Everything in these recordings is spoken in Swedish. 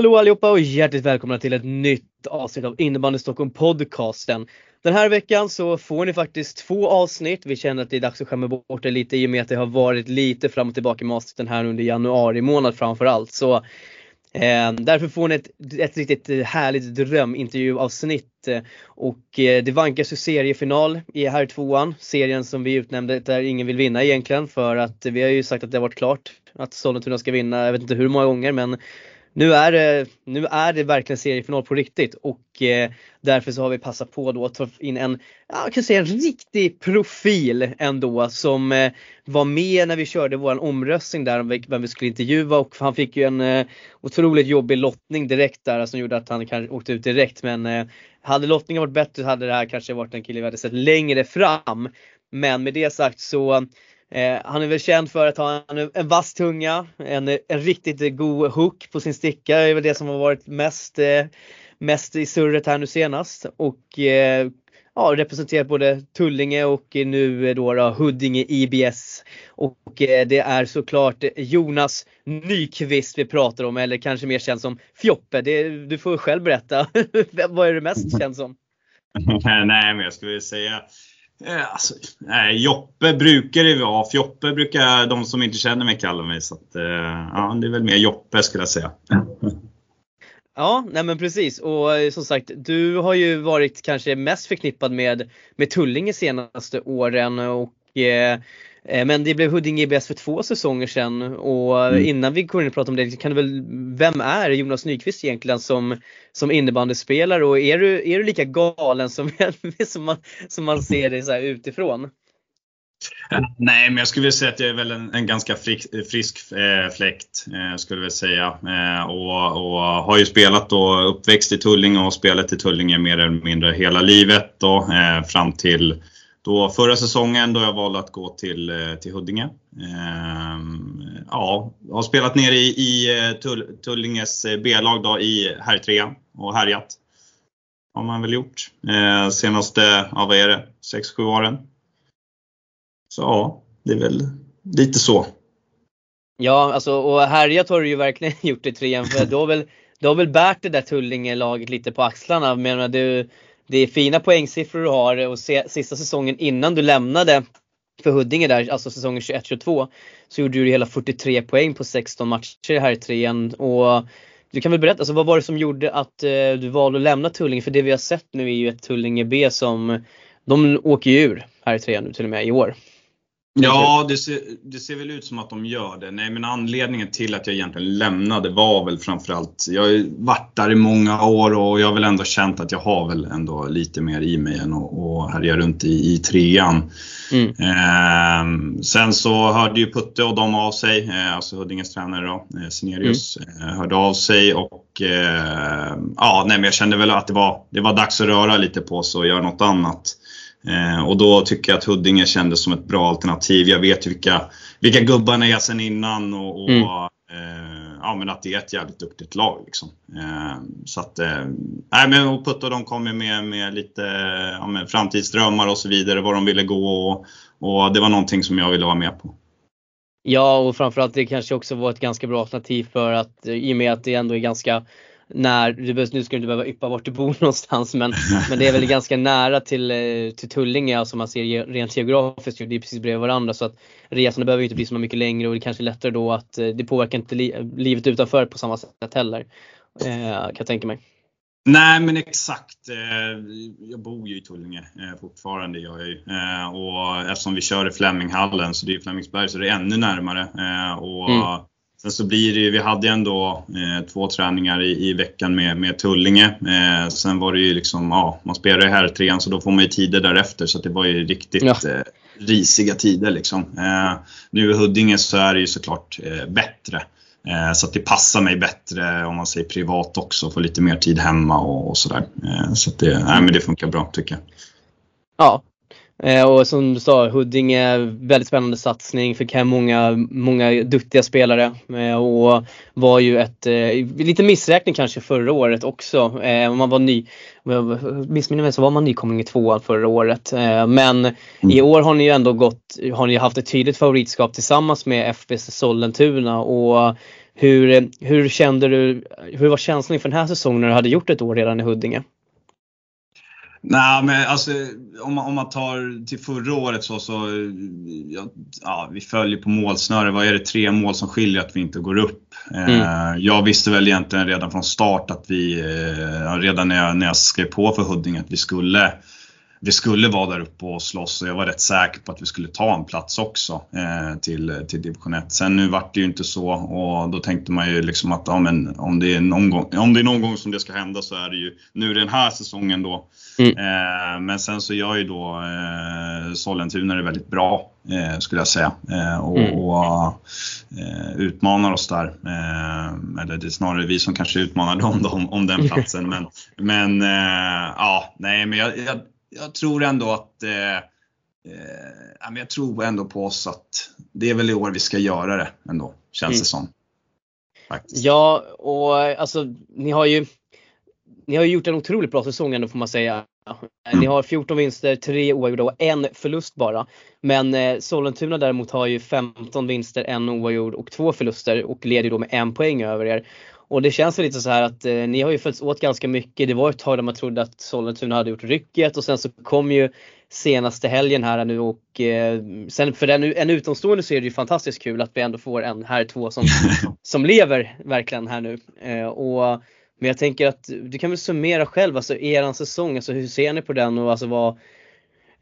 Hallå allihopa och hjärtligt välkomna till ett nytt avsnitt av Innebandy Stockholm podcasten. Den här veckan så får ni faktiskt två avsnitt. Vi känner att det är dags att skämma bort det lite i och med att det har varit lite fram och tillbaka med avsnitten här under januari månad framförallt. Så eh, därför får ni ett, ett riktigt härligt drömintervjuavsnitt. Och eh, det vankas ju seriefinal i här tvåan. Serien som vi utnämnde där ingen vill vinna egentligen för att vi har ju sagt att det har varit klart att Sollentuna ska vinna, jag vet inte hur många gånger men nu är, det, nu är det verkligen seriefinal på riktigt och eh, därför så har vi passat på då att ta in en, jag kan säga en riktig profil ändå som eh, var med när vi körde vår omröstning där om vem vi skulle intervjua och han fick ju en eh, otroligt jobbig lottning direkt där som gjorde att han kanske åkte ut direkt men eh, hade lottningen varit bättre så hade det här kanske varit en kille vi hade sett längre fram. Men med det sagt så Eh, han är väl känd för att ha en, en vass tunga, en, en riktigt god hook på sin sticka. Det är väl det som har varit mest, eh, mest i surret här nu senast. Och eh, ja, representerat både Tullinge och nu eh, då, då Huddinge IBS. Och eh, det är såklart Jonas Nyqvist vi pratar om eller kanske mer känd som Fjoppe. Det, du får själv berätta. Vad är du mest känd som? Nej, men jag skulle säga Eh, alltså, nej, Joppe brukar det vara. Joppe brukar de som inte känner mig kalla mig. Så att, eh, ja, det är väl mer Joppe skulle jag säga. Ja, nej men precis och eh, som sagt du har ju varit kanske mest förknippad med, med Tullinge senaste åren och Eh, men det blev Huddinge IBS för två säsonger sedan och mm. innan vi går in och pratar om det, kan du väl, vem är Jonas Nyqvist egentligen som, som innebandyspelare och är du, är du lika galen som, som, man, som man ser det så utifrån? Nej, men jag skulle vilja säga att jag är väl en, en ganska frisk, frisk eh, fläkt, eh, skulle jag säga. Eh, och, och, har ju spelat då, uppväxt i Tullinge och spelat i Tullinge mer eller mindre hela livet då, eh, fram till då förra säsongen då jag valde att gå till, eh, till Huddinge. Ehm, ja, har spelat nere i, i eh, Tull, Tullinges eh, B-lag då i herrtrean och härjat. Har man väl gjort. Ehm, senaste, ja vad är det, 6-7 åren. Så ja, det är väl lite så. Ja, alltså och härjat har du ju verkligen gjort i trean för du har väl, du har väl bärt det där Tullinge-laget lite på axlarna. Men du, det är fina poängsiffror du har och se, sista säsongen innan du lämnade för Huddinge där, alltså säsongen 21-22, så gjorde du hela 43 poäng på 16 matcher här i trean. Och du kan väl berätta, alltså vad var det som gjorde att eh, du valde att lämna Tullinge? För det vi har sett nu är ju ett Tullinge B som, de åker ju ur här i trean nu till och med i år. Ja, det ser, det ser väl ut som att de gör det. Nej, men anledningen till att jag egentligen lämnade var väl framförallt, jag har varit där i många år och jag har väl ändå känt att jag har väl ändå lite mer i mig än att härja runt i, i trean. Mm. Eh, sen så hörde ju Putte och de av sig, eh, alltså Huddinges tränare då, eh, Senerius, mm. eh, hörde av sig och eh, ja, nej men jag kände väl att det var, det var dags att röra lite på sig och göra något annat. Eh, och då tycker jag att Huddinge kändes som ett bra alternativ. Jag vet ju vilka, vilka gubbarna är sen innan och, och mm. eh, ja, men att det är ett jävligt duktigt lag. Liksom. Eh, så att, eh, nej, men och Putte och de kom med, med lite ja, med framtidsdrömmar och så vidare, var de ville gå och, och det var någonting som jag ville vara med på. Ja och framförallt det kanske också var ett ganska bra alternativ för att i och med att det ändå är ganska när, nu ska du inte behöva yppa vart du bor någonstans men, men det är väl ganska nära till, eh, till Tullinge, alltså man ser rent geografiskt, det är precis bredvid varandra så att resorna behöver inte bli så mycket längre och det är kanske lättare då att eh, det påverkar inte li, livet utanför på samma sätt heller. Eh, kan jag tänka mig. Nej men exakt. Jag bor ju i Tullinge fortfarande gör jag ju. Och eftersom vi kör i Fleminghallen så det är Flemingsberg så det är ännu närmare. Och mm. Sen så blir det ju, vi hade ju ändå eh, två träningar i, i veckan med, med Tullinge. Eh, sen var det ju liksom, ja, man spelar ju här trean så då får man ju tider därefter så det var ju riktigt ja. eh, risiga tider liksom. Eh, nu i Huddinge så är det ju såklart eh, bättre. Eh, så att det passar mig bättre om man säger privat också, få lite mer tid hemma och, och sådär. så att det, nej, men det funkar bra tycker jag. Ja, och som du sa, Huddinge, väldigt spännande satsning, fick hem många, många duktiga spelare eh, och var ju ett, eh, lite missräkning kanske förra året också. Man var ny, missminner mig så var man nykomling i tvåan förra året. Men i mm. år har ni ju ändå gått, har ni haft ett tydligt favoritskap tillsammans med FBC Sollentuna och Hur, hur kände du, hur var känslan inför den här säsongen när du hade gjort ett år redan i Huddinge? Nej, men alltså om man, om man tar till förra året så, så ja, ja, vi följer på målsnöre. Vad är det, tre mål som skiljer att vi inte går upp? Mm. Eh, jag visste väl egentligen redan från start att vi, eh, redan när jag, när jag skrev på för Huddinge, att vi skulle vi skulle vara där uppe och slåss och jag var rätt säker på att vi skulle ta en plats också eh, till, till division 1. Sen nu vart det ju inte så och då tänkte man ju liksom att ja, men om, det är någon gång, om det är någon gång som det ska hända så är det ju nu den här säsongen då. Mm. Eh, men sen så gör ju då eh, Sollentuna det väldigt bra eh, skulle jag säga eh, och, mm. och eh, utmanar oss där. Eh, eller det är snarare vi som kanske utmanar dem om, om den platsen. men men ja, nej men jag, jag jag tror ändå att eh, eh, jag tror ändå på oss att det är väl i år vi ska göra det ändå, känns mm. det som. Faktiskt. Ja, och alltså ni har ju ni har gjort en otroligt bra säsong ändå får man säga. Mm. Ni har 14 vinster, 3 oavgjorda och en förlust bara. Men eh, Sollentuna däremot har ju 15 vinster, en oavgjord och två förluster och leder då med en poäng över er. Och det känns lite så här att eh, ni har ju följts åt ganska mycket. Det var ett tag där man trodde att Sollentuna hade gjort rycket och sen så kom ju senaste helgen här nu och eh, sen för en, en utomstående så är det ju fantastiskt kul att vi ändå får en här två som, som lever verkligen här nu. Eh, och, men jag tänker att du kan väl summera själv, alltså eran säsong, alltså hur ser ni på den och alltså vad,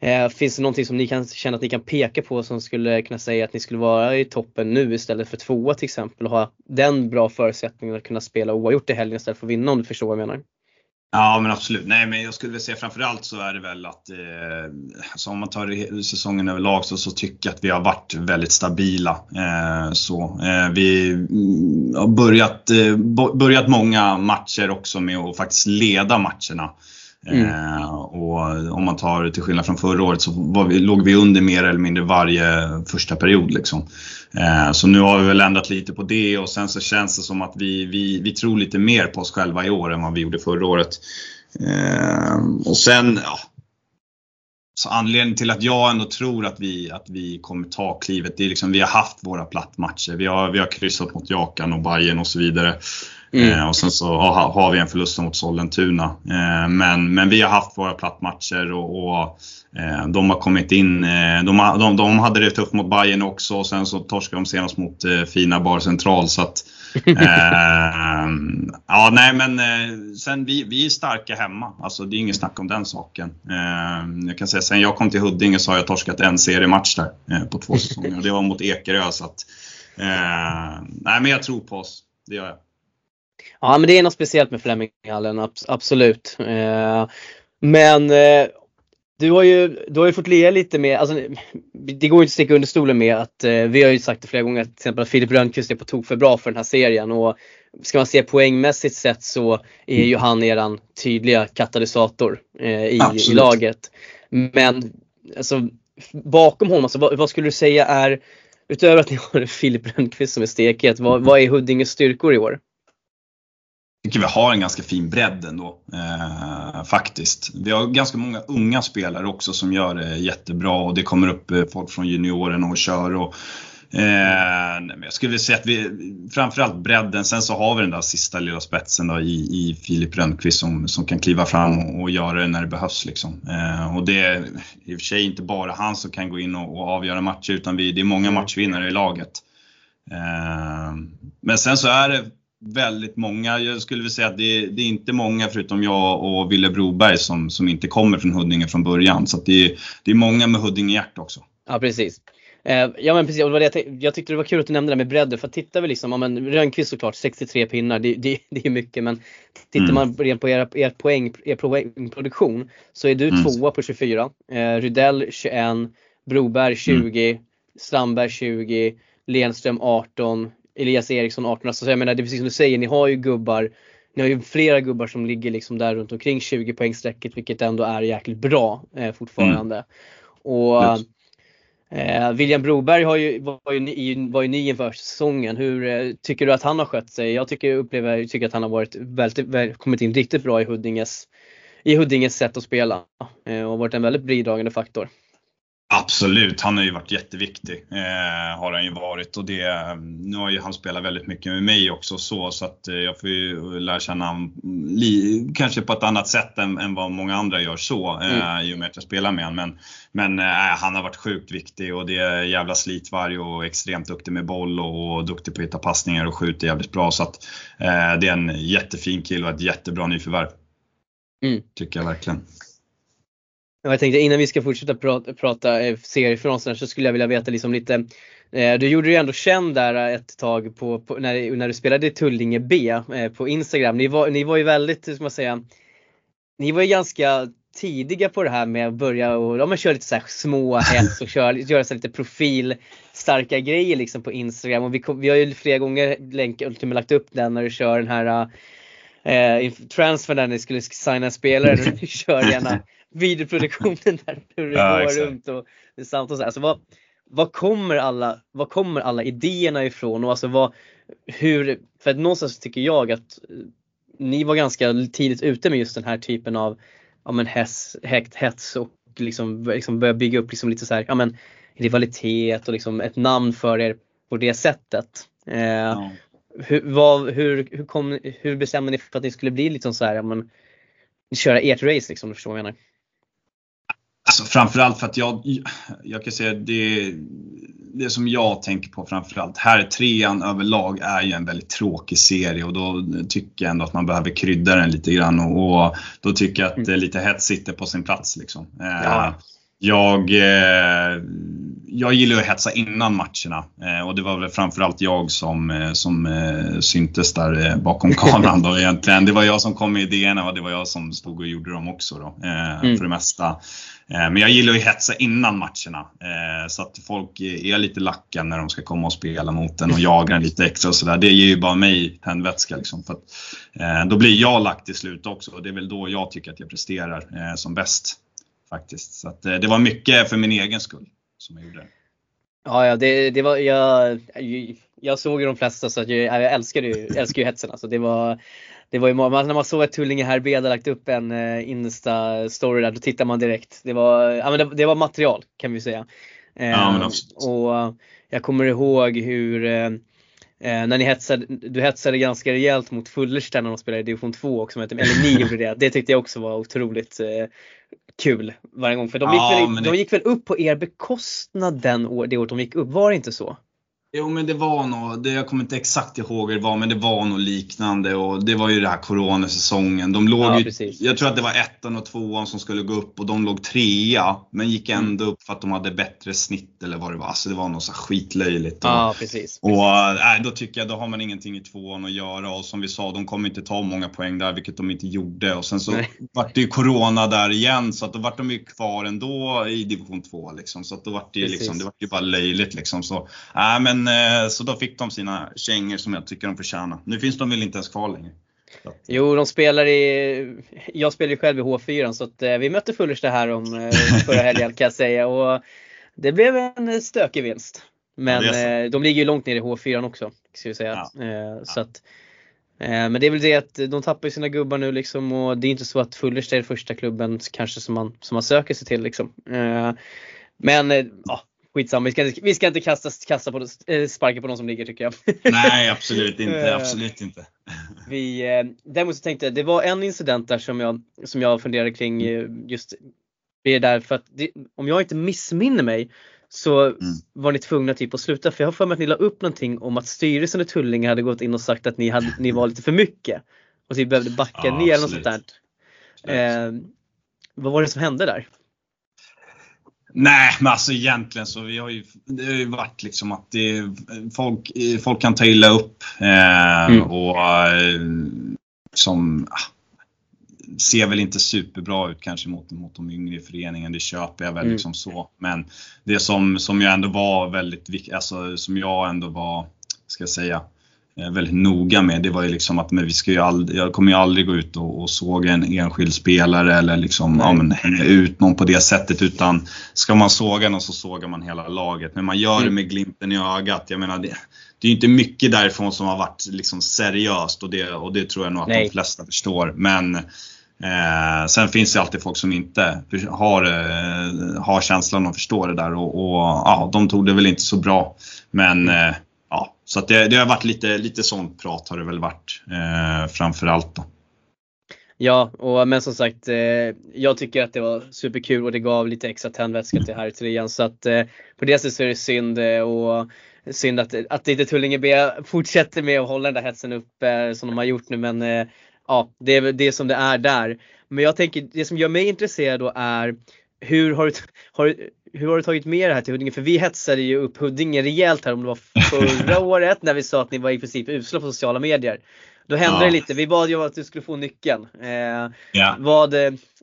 Eh, finns det någonting som ni kan känna att ni kan peka på som skulle kunna säga att ni skulle vara i toppen nu istället för tvåa till exempel och ha den bra förutsättningen att kunna spela oavgjort i helgen istället för att vinna om du förstår vad jag menar? Ja men absolut. Nej men jag skulle väl säga framförallt så är det väl att eh, alltså om man tar säsongen överlag så, så tycker jag att vi har varit väldigt stabila. Eh, så, eh, vi mm, har börjat, eh, börjat många matcher också med att faktiskt leda matcherna. Mm. Eh, och om man tar till skillnad från förra året så vi, låg vi under mer eller mindre varje första period. Liksom. Eh, så nu har vi väl ändrat lite på det och sen så känns det som att vi, vi, vi tror lite mer på oss själva i år än vad vi gjorde förra året. Eh, och sen, ja, så anledningen till att jag ändå tror att vi, att vi kommer ta klivet, det är liksom vi har haft våra plattmatcher. Vi har, vi har kryssat mot Jakan och Bayern och så vidare. Mm. Eh, och sen så har, har vi en förlust mot Sollentuna. Eh, men, men vi har haft våra plattmatcher och, och eh, de har kommit in. De, de, de, hade det tufft mot Bayern också och sen så torskade de senast mot fina Bar Central. Så att, ja, nej men sen vi, vi är starka hemma. Alltså det är inget snack om den saken. jag kan säga sen jag kom till Huddinge så har jag torskat en seriematch där på två säsonger. Det var mot Ekerö. Så att, nej men jag tror på oss. Det gör jag. Ja men det är något speciellt med Fleminghallen, absolut. Eh, men eh, du har ju, du har ju fått lea lite med, alltså, det går ju inte att sticka under stolen med att eh, vi har ju sagt det flera gånger till exempel att Filip Rönnqvist är på tok för bra för den här serien och ska man se poängmässigt sett så är ju han eran tydliga katalysator i, i, laget. Men alltså, bakom honom, alltså, vad, vad, skulle du säga är, utöver att ni har Filip Rönnqvist som är stekhet, vad, vad är Huddinges styrkor i år? Tycker vi har en ganska fin bredd ändå, eh, faktiskt. Vi har ganska många unga spelare också som gör det jättebra och det kommer upp eh, folk från juniorerna och kör. Och, eh, jag skulle vilja säga att vi, framförallt bredden, sen så har vi den där sista lilla spetsen då i, i Filip Rönnqvist som, som kan kliva fram och, och göra det när det behövs. Liksom. Eh, och det är i och för sig inte bara han som kan gå in och, och avgöra matcher utan vi, det är många matchvinnare i laget. Eh, men sen så är det väldigt många. Jag skulle vilja säga att det är, det är, inte många förutom jag och Ville Broberg som, som inte kommer från Huddinge från början. Så det är, det är många med Huddinge-hjärt också. Ja precis. Eh, ja men precis, jag, jag tyckte det var kul att du nämnde det med bredden för tittar vi liksom, ja, men Rönnqvist såklart 63 pinnar, det, det, det är mycket men tittar mm. man rent på er, er, poäng, er poängproduktion så är du mm. tvåa på 24, eh, Rydell 21, Broberg 20, mm. Strandberg 20, Lenström 18, Elias Eriksson 18. Alltså, jag menar det är precis som du säger, ni har ju gubbar ni har ju flera gubbar som ligger liksom där runt omkring 20 poängstrecket vilket ändå är jäkligt bra eh, fortfarande. Mm. Och eh, William Broberg har ju, var, ju, var ju ny inför säsongen. Hur eh, tycker du att han har skött sig? Jag tycker, upplever, tycker att han har varit väldigt, väl, kommit in riktigt bra i Huddinges, i Huddinges sätt att spela eh, och varit en väldigt bidragande faktor. Absolut, han har ju varit jätteviktig. Eh, har han ju varit och det, nu har ju han spelat väldigt mycket med mig också så, så att eh, jag får ju lära känna honom kanske på ett annat sätt än, än vad många andra gör så eh, mm. i och med att jag spelar med honom. Men, men eh, han har varit sjukt viktig och det är jävla slitvarg och extremt duktig med boll och, och duktig på att hitta passningar och skjuter jävligt bra. Så att eh, det är en jättefin kille och ett jättebra nyförvärv. Mm. Tycker jag verkligen. Jag tänkte innan vi ska fortsätta prata, prata eh, så skulle jag vilja veta liksom lite eh, du gjorde ju ändå känd där eh, ett tag på, på, när, när du spelade i Tullinge B eh, på Instagram. Ni var, ni var ju väldigt, hur ska man säga, ni var ju ganska tidiga på det här med att börja och ja, köra lite så här små hets och köra, göra så lite profilstarka grejer liksom på Instagram. Och vi, kom, vi har ju flera gånger länk, lagt upp den när du kör den här eh, eh, transfer där ni skulle signa spelare. Du kör gärna videoproduktionen där hur det ja, går runt och samt och så. Alltså vad, vad kommer alla, vad kommer alla idéerna ifrån och alltså vad, hur, för att någonstans tycker jag att eh, ni var ganska tidigt ute med just den här typen av ja men hets, hets, hets och liksom, liksom börja bygga upp liksom lite så här, ja men rivalitet och liksom ett namn för er på det sättet. Eh, ja. Hur, vad, hur, hur, kom, hur bestämde ni för att ni skulle bli liksom så här, men köra ert race liksom, förstår vad jag menar? Alltså framförallt för att jag, jag kan säga det, det som jag tänker på framförallt, här trean överlag är ju en väldigt tråkig serie och då tycker jag ändå att man behöver krydda den lite grann och, och då tycker jag att mm. lite hett sitter på sin plats liksom. Eh, ja. Jag, eh, jag gillar att hetsa innan matcherna eh, och det var väl framförallt jag som, eh, som syntes där bakom kameran då egentligen. Det var jag som kom med idéerna och det var jag som stod och gjorde dem också då, mm. för det mesta. Men jag gillar att hetsa innan matcherna så att folk är lite lacka när de ska komma och spela mot en och jaga en lite extra och sådär. Det ger ju bara mig tändvätska liksom. För att, då blir jag lack till slut också och det är väl då jag tycker att jag presterar som bäst faktiskt. Så att, det var mycket för min egen skull som jag gjorde. Ja, ja det, det var, jag, jag såg ju de flesta så att jag, jag älskar ju, älskar ju hetsen. Alltså det var, det var ju, när man såg att Tullinge Herb hade lagt upp en uh, Insta-story där, då tittar man direkt. Det var, ja, men det, det var material kan vi säga. Ja, men och jag kommer ihåg hur uh, när ni hetsade, du hetsade ganska rejält mot Fullersta när de spelade i division 2 också, eller ni gjorde det. Det tyckte jag också var otroligt uh, kul varje gång. För de gick, ja, väl, de gick väl upp på er bekostnad den år, det året de gick upp, var det inte så? Jo men det var nog, det, jag kommer inte exakt ihåg hur det var, men det var nog liknande och det var ju den här coronasäsongen. De låg ja, ju, jag tror att det var ettan och tvåan som skulle gå upp och de låg trea, men gick mm. ändå upp för att de hade bättre snitt eller vad det var. Så alltså, det var nog så skitlöjligt. Ja, precis. Och äh, då tycker jag, då har man ingenting i tvåan att göra och som vi sa, de kommer inte ta många poäng där, vilket de inte gjorde. Och sen så Nej. vart det ju corona där igen, så att då vart de ju kvar ändå i division 2 liksom. Så att då vart det ju liksom, det vart ju bara löjligt liksom. Så, äh, men Eh, så då fick de sina kängor som jag tycker de förtjänar. Nu finns de väl inte ens kvar längre. Jo, de spelar i, jag spelar ju själv i H4 så att eh, vi mötte Fullersta här om eh, förra helgen kan jag säga och det blev en stökig vinst. Men ja, de ligger ju långt ner i H4 också. Ska vi säga. Ja. Så att, men det är väl det att de tappar sina gubbar nu liksom och det är inte så att Fullersta är första klubben kanske som man, som man söker sig till liksom. Men ja, skitsamma, vi ska inte, vi ska inte kasta, kasta på, äh, sparka på någon som ligger tycker jag. Nej absolut inte, eh, absolut inte. vi, eh, däremot så tänkte jag, det var en incident där som jag, som jag funderade kring just det där för att det, om jag inte missminner mig så mm. var ni tvungna typ att sluta för jag har för mig att ni la upp någonting om att styrelsen i Tullinge hade gått in och sagt att ni, hade, ni var lite för mycket och typ behövde backa ja, ner eller något sånt där. Eh, vad var det som hände där? Nej, men alltså egentligen så vi har ju, det har ju varit liksom att det, folk, folk kan ta illa upp eh, mm. och eh, som ah, ser väl inte superbra ut kanske mot, mot de yngre i föreningen, det köper jag väl mm. liksom så. Men det som, som jag ändå var väldigt viktigt, alltså som jag ändå var, ska jag säga, väldigt noga med. Det var ju liksom att men vi ska ju aldrig, jag kommer ju aldrig gå ut och, och såga en enskild spelare eller liksom ja, men, hänga ut någon på det sättet utan ska man såga någon så sågar man hela laget. Men man gör det mm. med glimten i ögat. Jag menar det, det är ju inte mycket därifrån som har varit liksom seriöst och det, och det tror jag nog att Nej. de flesta förstår. Men Eh, sen finns det alltid folk som inte har, eh, har känslan och förstår det där och, och ja, de tog det väl inte så bra. Men eh, ja, så att det, det har varit lite, lite sånt prat har det väl varit eh, framförallt då. Ja, och, men som sagt, eh, jag tycker att det var superkul och det gav lite extra tändvätska till här i trean. Så att eh, på det sättet så är det synd eh, och synd att, att inte Tullinge B fortsätter med att hålla den där hetsen uppe eh, som de har gjort nu. Men eh, ja, det är det som det är där. Men jag tänker, det som gör mig intresserad då är hur har, du, har, hur har du tagit med det här till Huddinge? För vi hetsade ju upp Huddinge rejält här om det var förra året när vi sa att ni var i princip usla på sociala medier. Då hände ja. det lite. Vi bad ju att du skulle få nyckeln. Eh, ja. vad,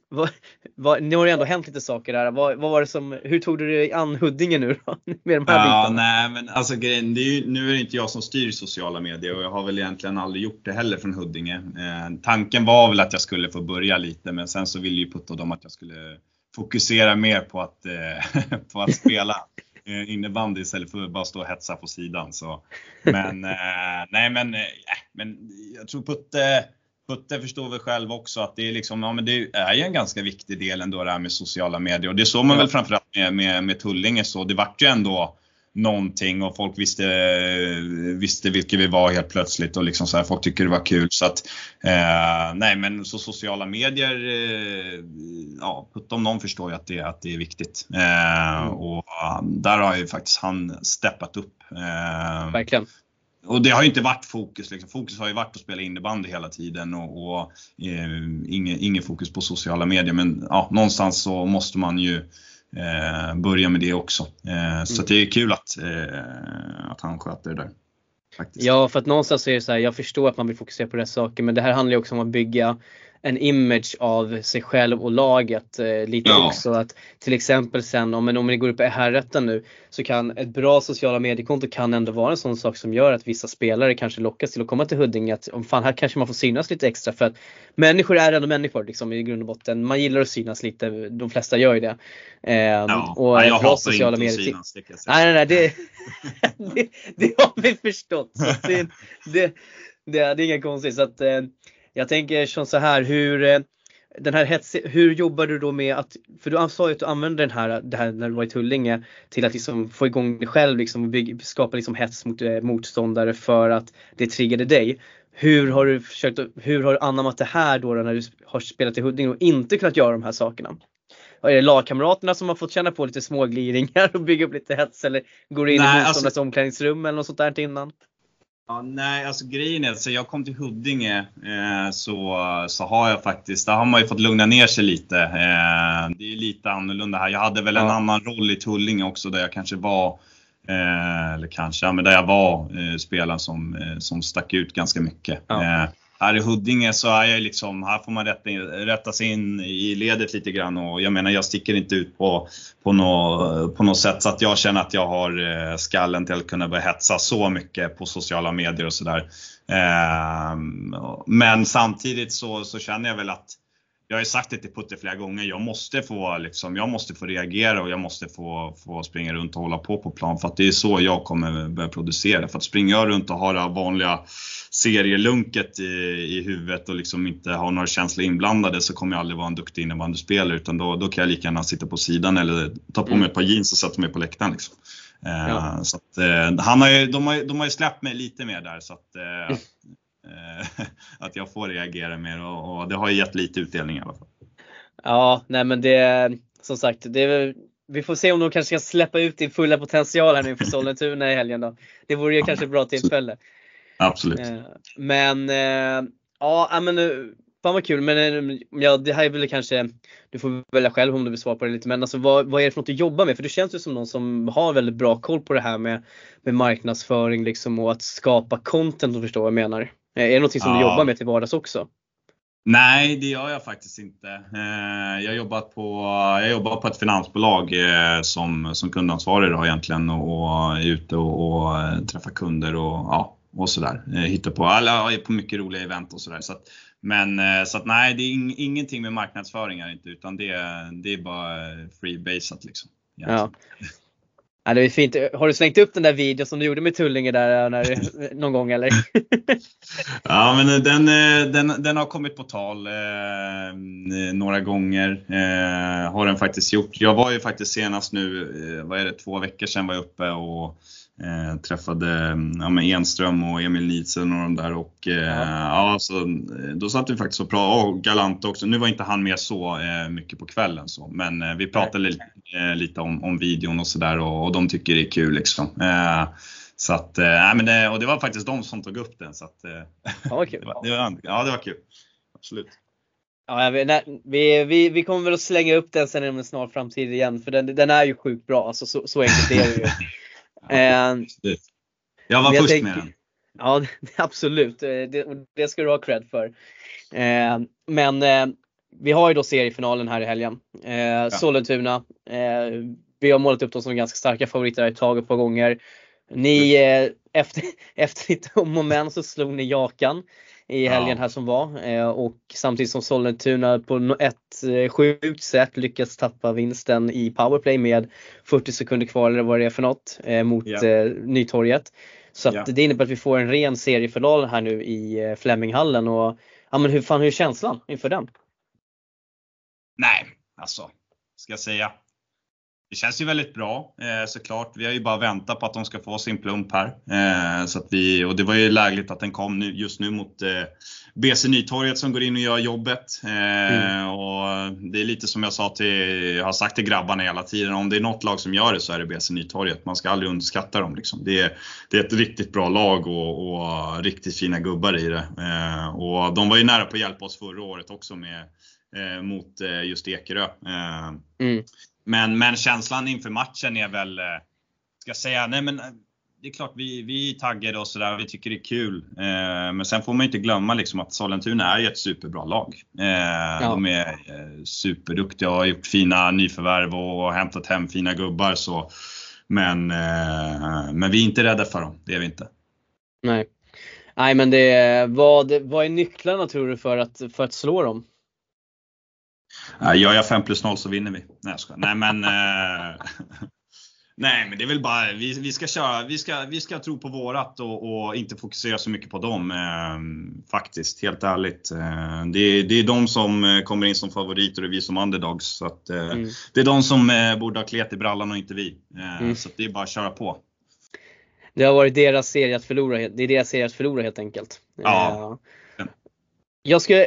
vad, vad, nu har det ändå hänt lite saker där. Vad, vad var det som, hur tog du dig an Huddinge nu då? Med de här ja, bitarna? Nej, men alltså grejen, det är ju, nu är det inte jag som styr sociala medier och jag har väl egentligen aldrig gjort det heller från Huddinge. Eh, tanken var väl att jag skulle få börja lite men sen så ville ju Putta och dem att jag skulle fokusera mer på att, eh, på att spela eh, innebandy istället för att bara stå och hetsa på sidan. Så. Men eh, nej men, eh, men jag tror Putte, Putte förstår väl själv också att det är liksom, ja men det är ju en ganska viktig del ändå det här med sociala medier och det såg man väl framförallt med, med, med Tullinge så det vart ju ändå någonting och folk visste, visste vilka vi var helt plötsligt och liksom så här, folk tycker det var kul. Så att, eh, nej men så sociala medier, eh, ja, om någon förstår ju att det, att det är viktigt. Eh, mm. och där har ju faktiskt han steppat upp. Eh, Verkligen. Och det har ju inte varit fokus. Liksom. Fokus har ju varit att spela innebandy hela tiden och, och eh, inget, fokus på sociala medier. Men ja, någonstans så måste man ju eh, Eh, börja med det också. Eh, så mm. det är kul att, eh, att han sköter det där. Faktiskt. Ja, för att någonstans så är det så här, jag förstår att man vill fokusera på rätt saker men det här handlar ju också om att bygga en image av sig själv och laget eh, lite ja. också. Att till exempel sen om, om ni går upp i herrätten nu så kan ett bra sociala mediekonto kan ändå vara en sån sak som gör att vissa spelare kanske lockas till att komma till Huddinge. Att om fan här kanske man får synas lite extra för att människor är ändå människor liksom i grund och botten. Man gillar att synas lite, de flesta gör ju det. Eh, ja. och ja, jag bra sociala medier. Synas, det nej nej nej det, det, det, har vi förstått. Så det, det, det, det är inga konstigt. Så att, eh, jag tänker som så här, hur eh, den här hets, hur jobbar du då med att, för du sa ju att du använde den här, det här när du var i Tullinge till att liksom få igång dig själv liksom och bygga, skapa liksom hets mot eh, motståndare för att det triggade dig. Hur har du försökt, hur har du anammat det här då, när du har spelat i Huddinge och inte kunnat göra de här sakerna? är det lagkamraterna som har fått känna på lite smågliringar och bygga upp lite hets eller går in Nej, i motståndarnas alltså, omklädningsrum eller något sånt där innan? Ja, nej, alltså grejen är att så jag kom till Huddinge eh, så, så har jag faktiskt, där har man ju fått lugna ner sig lite. Eh, det är lite annorlunda här. Jag hade väl en annan roll i Tullinge också där jag kanske var, eh, eller kanske, ja, men där jag var eh, spelaren som, eh, som stack ut ganska mycket. Ja. Här i Huddinge så är jag liksom, här får man rätta, rätta sig in i ledet lite grann och jag menar jag sticker inte ut på, på, nå, på något sätt så att jag känner att jag har eh, skallen till att kunna börja hetsa så mycket på sociala medier och sådär. Ehm, men samtidigt så, så känner jag väl att jag har ju sagt det till Putte flera gånger, jag måste få, liksom, jag måste få reagera och jag måste få, få springa runt och hålla på på plan för att det är så jag kommer börja producera. För att springa runt och ha det vanliga serielunket i, i huvudet och liksom inte ha några känslor inblandade så kommer jag aldrig vara en duktig innebandyspelare utan då, då kan jag lika gärna sitta på sidan eller ta på mig mm. ett par jeans och sätta mig på läktaren. Liksom. Eh, ja. så att, eh, han har ju, de, har, de har ju släppt mig lite mer där så att, eh, att jag får reagera mer och, och, det har ju gett lite utdelning i alla fall. Ja, nej men det som sagt, det vi får se om de kanske ska släppa ut din fulla potential här nu för Sollentuna i helgen då. Det vore ju ja, kanske ett bra tillfälle. Absolut. Eh, men eh, ja, men eh, fan vad kul. Men ja, det här är väl kanske, du får välja själv om du vill svara på det lite. Men alltså vad, vad är det för något du jobbar med? För du känns ju som någon som har väldigt bra koll på det här med, med marknadsföring liksom och att skapa content om du förstår vad jag menar. Är det någonting som ja. du jobbar med till vardags också? Nej, det gör jag faktiskt inte. Jag jobbar på, jag jobbar på ett finansbolag som, som kundansvarig då egentligen och är ute och, och träffar kunder och ja, och sådär. Eh, Hitta på, alla på mycket roliga event och sådär. Så att, men eh, så att nej, det är ing, ingenting med marknadsföring här inte utan det, det är bara freebasat liksom. Ja. Ja, det är fint. Har du slängt upp den där videon som du gjorde med Tullinge där när, någon gång eller? ja men den, den, den har kommit på tal eh, några gånger. Eh, har den faktiskt gjort. Jag var ju faktiskt senast nu, eh, vad är det, två veckor sedan var jag uppe och Eh, träffade ja, med Enström och Emil Nielsen och de där och eh, ja. ja. så, då satt vi faktiskt och pratade, och Galant också. Nu var inte han med så eh, mycket på kvällen så, men eh, vi pratade li, eh, lite om, om videon och sådär och, och, de tycker det är kul liksom. Eh, så att, äh, men det, och det var faktiskt de som tog upp den. Så att, ja, det var, det var, ja, det var kul. Absolut. Ja, vi, vi, vi kommer väl att slänga upp den sen inom en snar framtid igen för den, den är ju sjukt bra. Alltså, så, så enkelt är det ju. Eh, jag var jag först tänker, med den. Ja, absolut. Eh, det, det ska du ha cred för. Eh, men eh, vi har ju då seriefinalen här i helgen. Eh, ja. Sollentuna. Eh, vi har målat upp dem som ganska starka favoriter ett tag ett par gånger. Ni, efter, efter lite om och men så slog ni Jakan i helgen här som var eh, och samtidigt som Sollentuna på ett eh, sjukt sätt lyckats tappa vinsten i powerplay med 40 sekunder kvar eller vad det är för något eh, mot ja. Nytorget. Så ja. det innebär att vi får en ren seriefinal här nu i Fleminghallen och ja men hur fan hur är känslan inför den? Nej, alltså, ska jag säga. Det känns ju väldigt bra eh, såklart. Vi har ju bara väntat på att de ska få sin plump här. Eh, så att vi, och det var ju lägligt att den kom nu, just nu mot eh, BC Nytorget som går in och gör jobbet. Mm. Och det är lite som jag sa till, jag har sagt till grabbarna hela tiden, om det är något lag som gör det så är det BC Nytorget. Man ska aldrig underskatta dem. Liksom. Det, är, det är ett riktigt bra lag och, och riktigt fina gubbar i det. Och de var ju nära på att hjälpa oss förra året också med, mot just Ekerö. Mm. Men, men känslan inför matchen är väl, eh, ska jag säga, nej men eh, det är klart vi, vi är taggade och sådär, vi tycker det är kul. Eh, men sen får man inte glömma liksom att Sollentuna är ett superbra lag. Eh, ja. De är eh, superduktiga och har gjort fina nyförvärv och hämtat hem fina gubbar. Så. Men, eh, men vi är inte rädda för dem, det är vi inte. Nej. Nej men det, vad, vad är nycklarna tror du för att, för att slå dem? Gör jag 5 plus 0 så vinner vi. Nej jag ska. Nej men eh, Nej men det är väl bara, vi, vi ska köra, vi ska, vi ska tro på vårat och, och inte fokusera så mycket på dem. Eh, faktiskt, helt ärligt. Eh, det, är, det är de som eh, kommer in som favoriter och vi som underdogs. Så att, eh, mm. Det är de som eh, borde ha klet i brallan och inte vi. Mm. Så det är bara att köra på. Det har varit deras serie att förlora, det är deras serie att förlora helt enkelt. Ja. Jag ska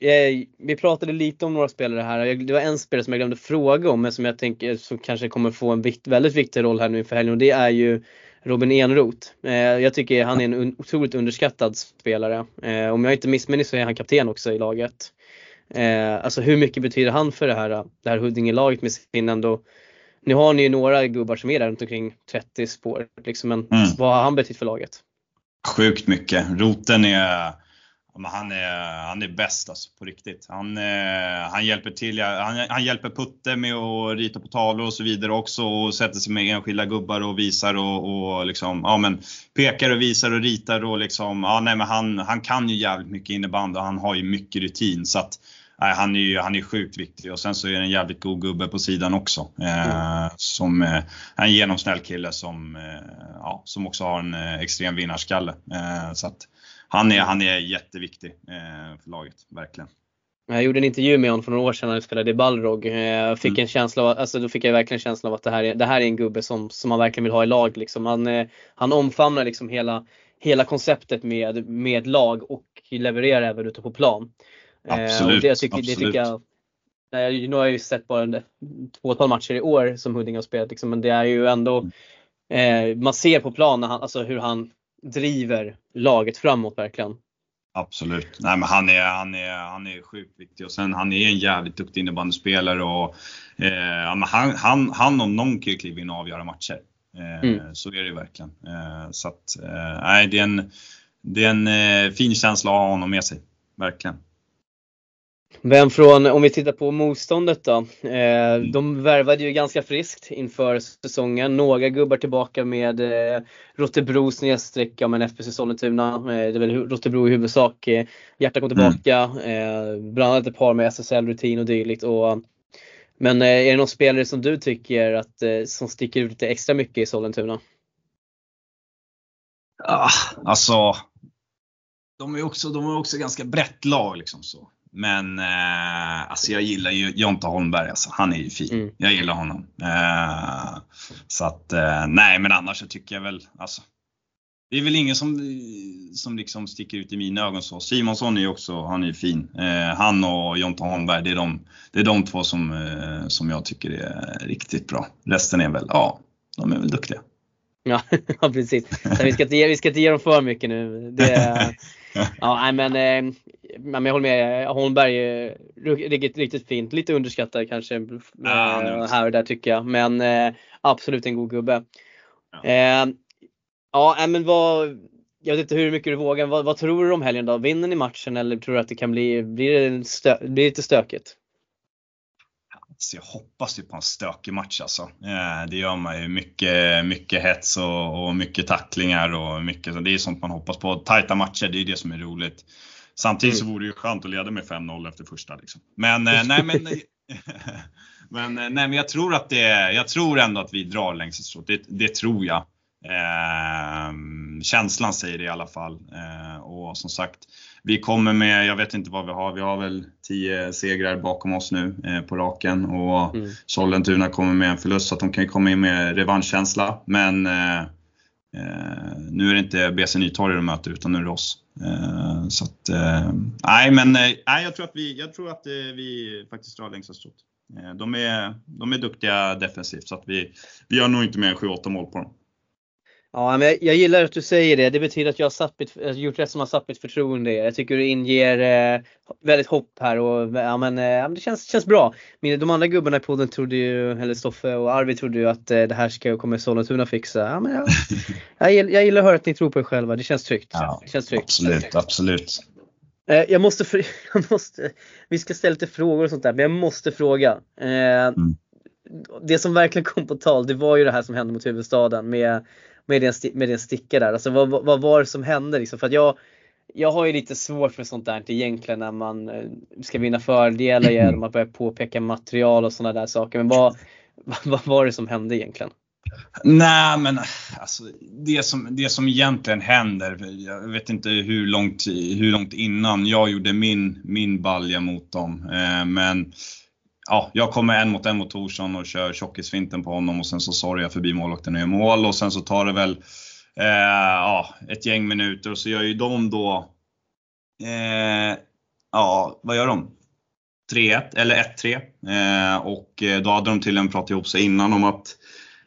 Eh, vi pratade lite om några spelare här. Det var en spelare som jag glömde fråga om men som jag tänker som kanske kommer få en vikt, väldigt viktig roll här nu för helgen och det är ju Robin Enroth. Eh, jag tycker han är en otroligt underskattad spelare. Eh, om jag inte missminner så är han kapten också i laget. Alltså hur mycket betyder han för det här, det här Huddinge-laget med sin ändå nu har ni ju några gubbar som är där runt omkring 30 spår liksom, men mm. vad har han betytt för laget? Sjukt mycket. Roten är men han är, han är bäst alltså, på riktigt. Han, eh, han, hjälper till, han, han, hjälper Putte med att rita på tavlor och så vidare också och sätter sig med enskilda gubbar och visar och, och liksom, ja, men pekar och visar och ritar och liksom, ja, nej, men han, han kan ju jävligt mycket innebandy och han har ju mycket rutin. Så att, nej, han är ju han är sjukt viktig och sen så är det en jävligt god gubbe på sidan också. Eh, mm. Som eh, en genomsnäll kille som, eh, ja, som också har en eh, extrem vinnarskalle. Eh, så att, han, är, han är jätteviktig eh, för laget, verkligen. Jag gjorde en intervju med honom för några år sedan när vi spelade i Balrog. Jag fick mm. en känsla av, alltså då fick jag verkligen känslan av att det här är, det här är en gubbe som, som man verkligen vill ha i lag. Liksom. Han, han omfamnar liksom hela, hela konceptet med, med lag och levererar även ute på plan. Absolut. Och det, jag tycker, absolut. Det tycker jag, nej, nu har jag ju sett bara ett fåtal matcher i år som Huddinge har spelat liksom, men det är ju ändå mm. eh, man ser på plan alltså hur han driver laget framåt verkligen. Absolut. Nej, men han, är, han, är, han är sjukt viktig och sen han är en jävligt duktig innebandyspelare och eh, han, han, han om någon kan ju kliva in och avgöra matcher. Eh, mm. Så är det verkligen. Eh, så att, eh, nej, det är en, det är en eh, fin känsla att ha honom med sig. Verkligen. Vem från, om vi tittar på motståndet då. Eh, de värvade ju ganska friskt inför säsongen. Några gubbar tillbaka med eh, Rotebro snedstreck, men FBC Sollentuna. Eh, det är väl Rotebro i huvudsak. Eh, Hjärta kom tillbaka. Mm. Bland annat ett par med SSL-rutin och dylikt. Och Men eh, är det någon spelare som du tycker att, eh, som sticker ut lite extra mycket i Sollentuna? Ah, alltså, de är också, de är också ganska brett lag liksom så. Men eh, alltså jag gillar ju Jonte Holmberg, alltså. han är ju fin. Mm. Jag gillar honom. Eh, så att, eh, nej men annars så tycker jag väl, alltså, det är väl ingen som, som liksom sticker ut i mina ögon så. Simonsson är ju också, han är ju fin. Eh, han och Jonte Holmberg, det är de, det är de två som, eh, som jag tycker är riktigt bra. Resten är väl, ja, de är väl duktiga. Ja, precis. Vi, ska inte ge, vi ska inte ge dem för mycket nu. Det, ja, men, eh, men jag håller med. Holmberg är riktigt, riktigt fint. Lite underskattad kanske ja, eh, här och där tycker jag. Men eh, absolut en god gubbe. Ja, eh, ja men vad, jag vet inte hur mycket du vågar. Vad, vad, tror du om helgen då? Vinner ni matchen eller tror du att det kan bli, blir det, stö, blir lite stökigt? Så jag hoppas ju på en stökig match alltså. Eh, det gör man ju. Mycket, mycket hets och, och mycket tacklingar och mycket, det är sånt man hoppas på. Tajta matcher, det är det som är roligt. Samtidigt så mm. vore det ju skönt att leda med 5-0 efter första. Liksom. Men, eh, nej, men, men, eh, nej, men jag tror att det, jag tror ändå att vi drar längst strået. Det, det tror jag. Eh, känslan säger det i alla fall. Eh, och som sagt, vi kommer med, jag vet inte vad vi har, vi har väl 10 segrar bakom oss nu eh, på raken och mm. Sollentuna kommer med en förlust så att de kan komma in med revanschkänsla. Men eh, eh nu är det inte BC Nytorget de möter utan nu är det oss. Eh, så att, eh, nej men nej, jag tror att vi, jag tror att vi faktiskt drar längsta strået. De är, de är duktiga defensivt så att vi, vi gör nog inte mer än 7-8 mål på dem. Ja, men jag, gillar att du säger det. Det betyder att jag har, jag har gjort rätt som har satt mitt förtroende. Jag tycker du inger eh, väldigt hopp här och ja, men, eh, det känns, känns bra. Men de andra gubbarna i podden trodde ju, eller Stoffe och Arvid trodde ju att eh, det här ska, kommer Sollentuna fixa. Ja, men jag, jag, gillar, jag gillar att höra att ni tror på er själva. Det känns tryggt. Ja, det känns tryggt. Absolut, absolut. Eh, jag måste, jag måste, vi ska ställa lite frågor och sånt där, men jag måste fråga. Eh, mm. Det som verkligen kom på tal, det var ju det här som hände mot huvudstaden med med din, med din sticka där. Alltså vad, vad var det som hände liksom? För att jag, jag har ju lite svårt för sånt där egentligen när man eh, ska vinna fördelar genom att börja påpeka material och sådana där saker. Men vad, vad var det som hände egentligen? Nej men alltså, det, som, det som egentligen händer, jag vet inte hur långt, hur långt innan jag gjorde min, min balja mot dem. Eh, men ja, jag kommer en mot en mot Torsson och kör tjockisfinten på honom och sen så sorgar jag förbi målvakten och gör mål och sen så tar det väl eh, ja, ett gäng minuter och så gör ju de då, eh, ja vad gör de? 3-1 eller 1-3 eh, och eh, då hade de till en pratat ihop sig innan om att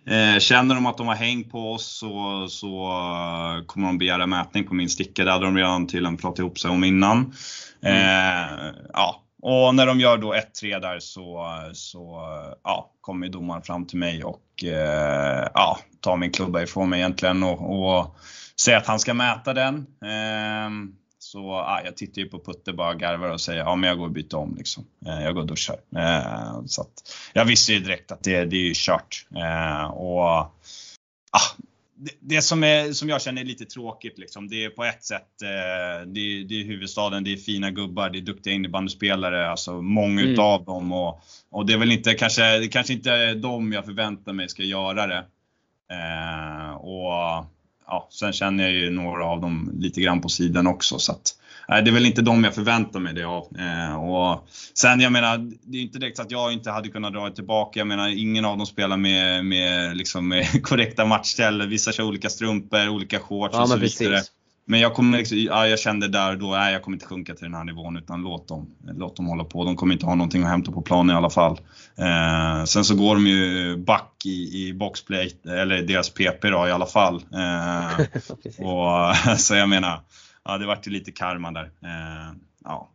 Eh, känner de att de har häng på oss så, så uh, kommer de begära mätning på min sticka. Det hade de redan till en pratat ihop sig om innan. Mm. Eh, ja, och när de gör då 1-3 där så, så ja, kommer domaren fram till mig och eh, ja, tar min klubba ifrån mig egentligen och, och säger att han ska mäta den. Eh, så ja, jag tittar ju på Putte bara garvar och säger ja men jag går och byter om liksom. Eh, jag går och duschar. Eh, så att, jag visste ju direkt att det, det är ju kört. Eh, och ah, det, som, är, som jag känner är lite tråkigt, liksom, det är på ett sätt, eh, det, är, det är huvudstaden, det är fina gubbar, det är duktiga innebandyspelare, alltså många mm. utav dem. Och, och det är väl inte kanske, det kanske inte de jag förväntar mig ska göra det. Eh, och ja, Sen känner jag ju några av dem lite grann på sidan också. Så att, det är väl inte de jag förväntar mig det av. Eh, och sen jag menar, det är inte direkt så att jag inte hade kunnat dra tillbaka. Jag menar, ingen av dem spelar med, med, liksom, med korrekta matchställ. Vissa kör olika strumpor, olika shorts ja, och så vidare. Men jag, kommer liksom, ja, jag kände där då, nej jag kommer inte sjunka till den här nivån utan låt dem, låt dem hålla på. De kommer inte ha någonting att hämta på planen i alla fall. Eh, sen så går de ju back i, i boxplay, eller deras PP då i alla fall. Eh, och, så jag menar, ja, det vart ju lite karma där. Eh, ja.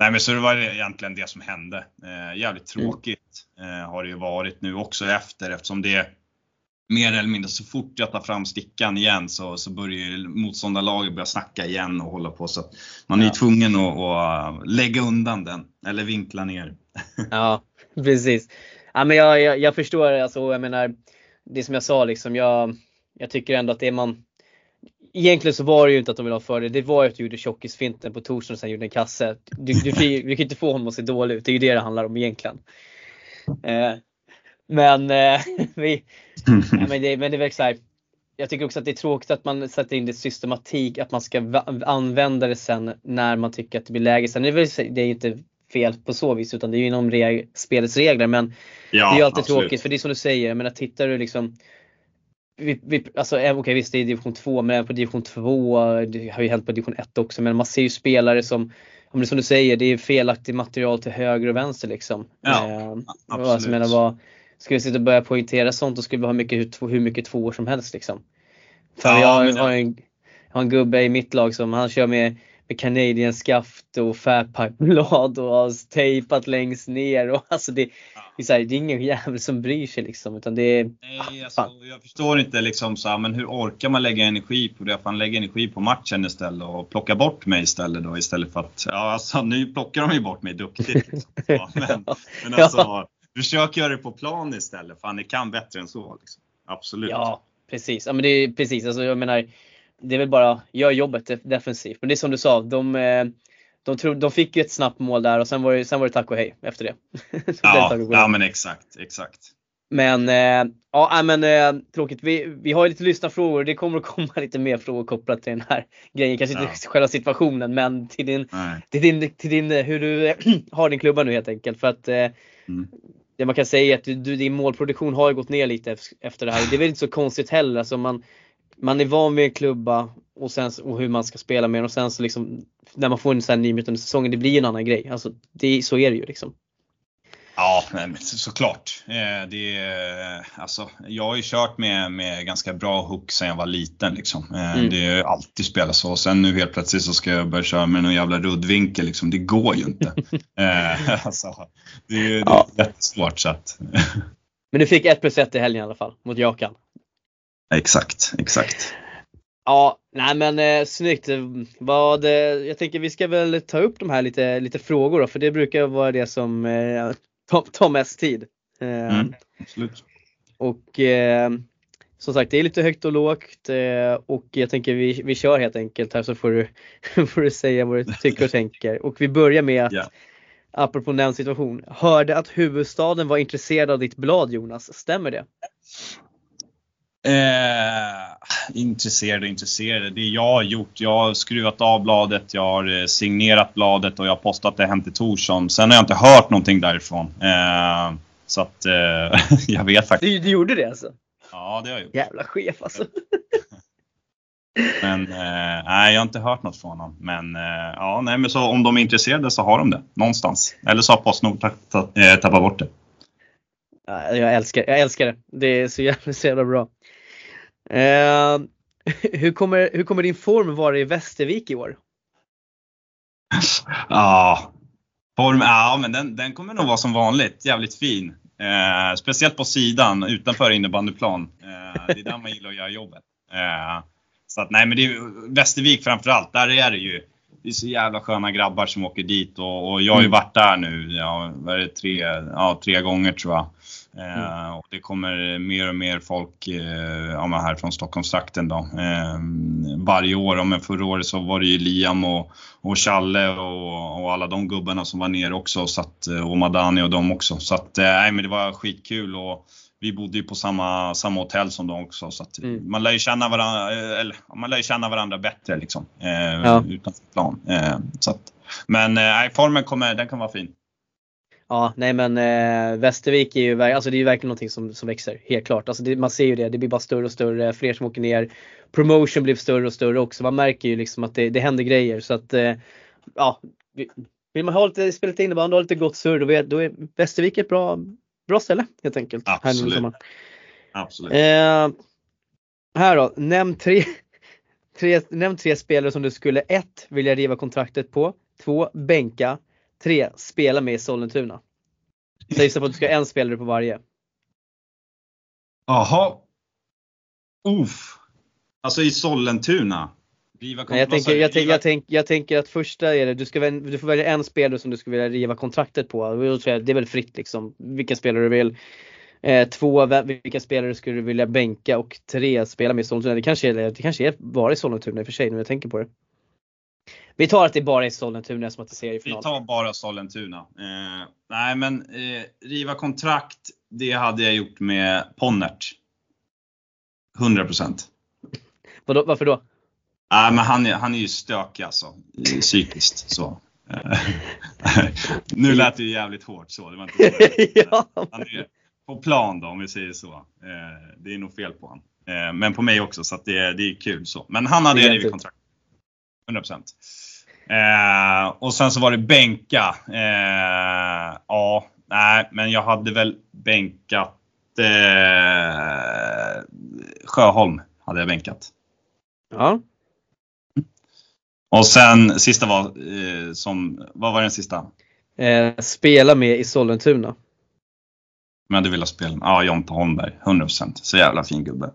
Nej men så det var egentligen det som hände. Eh, jävligt mm. tråkigt eh, har det ju varit nu också efter eftersom det mer eller mindre så fort jag tar fram stickan igen så, så börjar motståndarlaget börja snacka igen och hålla på. Så man är ju tvungen att, att, lägga undan den eller vinkla ner. Ja, precis. Ja, men jag, jag, jag förstår, alltså, jag menar, det som jag sa liksom, jag, jag tycker ändå att det man Egentligen så var det ju inte att de ville ha fördel, det var ju att du gjorde tjockisfinten på torsdagen och sen gjorde en kasse. Du, du, du, du kan inte få honom att se dålig ut, det är ju det det handlar om egentligen. Eh, men, eh, vi, ja, men, det, men det är väl så här, jag tycker också att det är tråkigt att man sätter in det systematik, att man ska använda det sen när man tycker att det blir läge. Sen är det, väl, det är inte fel på så vis utan det är ju inom reg spelets regler men ja, det är ju alltid absolut. tråkigt för det är som du säger, jag menar tittar du liksom vi, vi, alltså okej okay, visst det är division 2 men även på division 2, det har ju hänt på division 1 också men man ser ju spelare som om det är som du säger, det är felaktigt material till höger och vänster liksom. Ja, eh, absolut. Alltså, menar, vad, ska vi sitta och börja poängtera sånt då skulle vi ha mycket, hur, hur mycket tvåor som helst liksom. För ja, jag, har en, jag har en gubbe i mitt lag som han kör med, med Canadian skaft och Fairpipe-blad och tejpat längst ner och alltså det, det, är, så här, det är ingen jävel som bryr sig liksom utan det är... Nej, alltså, jag förstår inte liksom så här, men hur orkar man lägga energi på det? Fan lägga energi på matchen istället och plocka bort mig istället då istället för att, ja alltså nu plockar de ju bort mig duktigt. Liksom. Ja, men, men alltså, ja. försök göra det på plan istället. Fan ni kan bättre än så. Liksom. Absolut. Ja, precis. Ja men det är precis, alltså jag menar det är väl bara, gör jobbet defensivt. Men det är som du sa, de, eh, de, tro, de fick ju ett snabbt mål där och sen var det, sen var det tack och hej efter det. ja, ja men exakt, exakt. Men eh, ja, men eh, tråkigt. Vi, vi har ju lite lyssnarfrågor. Det kommer att komma lite mer frågor kopplat till den här grejen. Kanske inte ja. själva situationen men till din, till din, till din, hur du har din klubba nu helt enkelt. För att eh, mm. det man kan säga är att du, din målproduktion har gått ner lite efter det här. Det är väl inte så konstigt heller. Alltså man, man är van vid en klubba och, sen, och hur man ska spela med den och sen så liksom när man får en sån här under säsongen, det blir en annan grej. Alltså, det, så är det ju liksom. Ja, såklart. Eh, det är, alltså, jag har ju kört med, med ganska bra hook sen jag var liten. Liksom. Eh, mm. Det har alltid spelat så. Sen nu helt plötsligt så ska jag börja köra med någon jävla ruddvinkel. Liksom. Det går ju inte. Eh, alltså, det är, det är ja. jättesvårt. Så att... Men du fick 1 plus 1 i helgen i alla fall, mot Jakan. Exakt, exakt. Ja, nej men eh, snyggt. Vad, eh, jag tänker vi ska väl ta upp de här lite, lite frågor då, för det brukar vara det som eh, tar, tar mest tid. Eh, mm, absolut. Och eh, som sagt, det är lite högt och lågt eh, och jag tänker vi, vi kör helt enkelt här så får du, får du säga vad du tycker och tänker. Och vi börjar med att, yeah. apropå den situation, hörde att huvudstaden var intresserad av ditt blad Jonas, stämmer det? Eh, intresserade och intresserade. Det jag har gjort, jag har skruvat av bladet, jag har eh, signerat bladet och jag har postat det hem till Torsson. Sen har jag inte hört någonting därifrån. Eh, så att eh, jag vet faktiskt. Du, du gjorde det alltså? Ja, det har jag gjort. Jävla chef alltså. Men eh, nej, jag har inte hört något från honom. Men eh, ja, nej, men så om de är intresserade så har de det någonstans. Eller så har Postnord tappat bort det. Jag älskar, jag älskar det. Det är så jävla, så jävla bra. Eh, hur, kommer, hur kommer din form vara i Västervik i år? Ja, form, ja men den, den kommer nog vara som vanligt, jävligt fin. Eh, speciellt på sidan utanför innebandyplan. Eh, det är där man gillar att göra jobbet. Eh, så att nej men det är Västervik framförallt, där är det ju det är så jävla sköna grabbar som åker dit och, och jag har ju mm. varit där nu, ja, vad är det, tre, ja, tre gånger tror jag. Mm. Eh, och det kommer mer och mer folk eh, ja, här från Stockholmstrakten då. Eh, varje år, men förra året så var det ju Liam och, och Challe och, och alla de gubbarna som var nere också så att, och Madani och dem också. Så att, nej men det var skitkul och vi bodde ju på samma, samma hotell som dem också så att mm. man lär ju känna varandra, eller, man lär känna varandra bättre liksom. Eh, ja. Utanför plan. Eh, så att, men eh, formen kommer, den kan vara fin. Ja, nej men eh, Västervik är ju, alltså det är ju verkligen någonting som, som växer, helt klart. Alltså det, man ser ju det, det blir bara större och större, fler som åker ner. Promotion blir större och större också. Man märker ju liksom att det, det händer grejer så att eh, ja, vill man ha lite, spela lite innebandy och ha lite gott surr då, då är Västervik ett bra, bra ställe helt enkelt. Absolut. Här Absolut. Eh, här då, nämn tre, tre, nämn tre spelare som du skulle ett vilja riva kontraktet på, två bänka, Tre, spela med i Sollentuna. Så på att du ska ha en spelare på varje. Jaha. Uff. Alltså i Sollentuna? Nej, jag, tänker, jag, tänk, jag, tänk, jag tänker att första är det, du, ska, du får välja en spelare som du skulle vilja riva kontraktet på. Det är väl fritt liksom, vilken spelare du vill. Eh, två, vilka spelare skulle du vilja bänka? Och tre, spela med Sollentuna. Det kanske är, det kanske är bara i Sollentuna i och för sig nu jag tänker på det. Vi tar att det bara är Sollentuna som att det Vi seriefinal. tar bara Sollentuna. Eh, nej men eh, riva kontrakt, det hade jag gjort med Ponnert. 100%. Vadå, varför då? Nej men han han är ju stökig alltså. Psykiskt så. Eh, nu lät det ju jävligt hårt så. Det var inte så. ja. Han är på plan då om vi säger så. Eh, det är nog fel på honom. Eh, men på mig också så det, det är kul så. Men han hade rivit kontrakt. 100%. Eh, och sen så var det bänka. Eh, ja, nej, men jag hade väl bänkat eh, Sjöholm. Hade jag bänkat. ja. Och sen sista var eh, som, vad var den sista? Eh, spela med i Sollentuna. Jag hade velat spela med? Ja, Jonte Holmberg. 100%. Så jävla fin gubbe.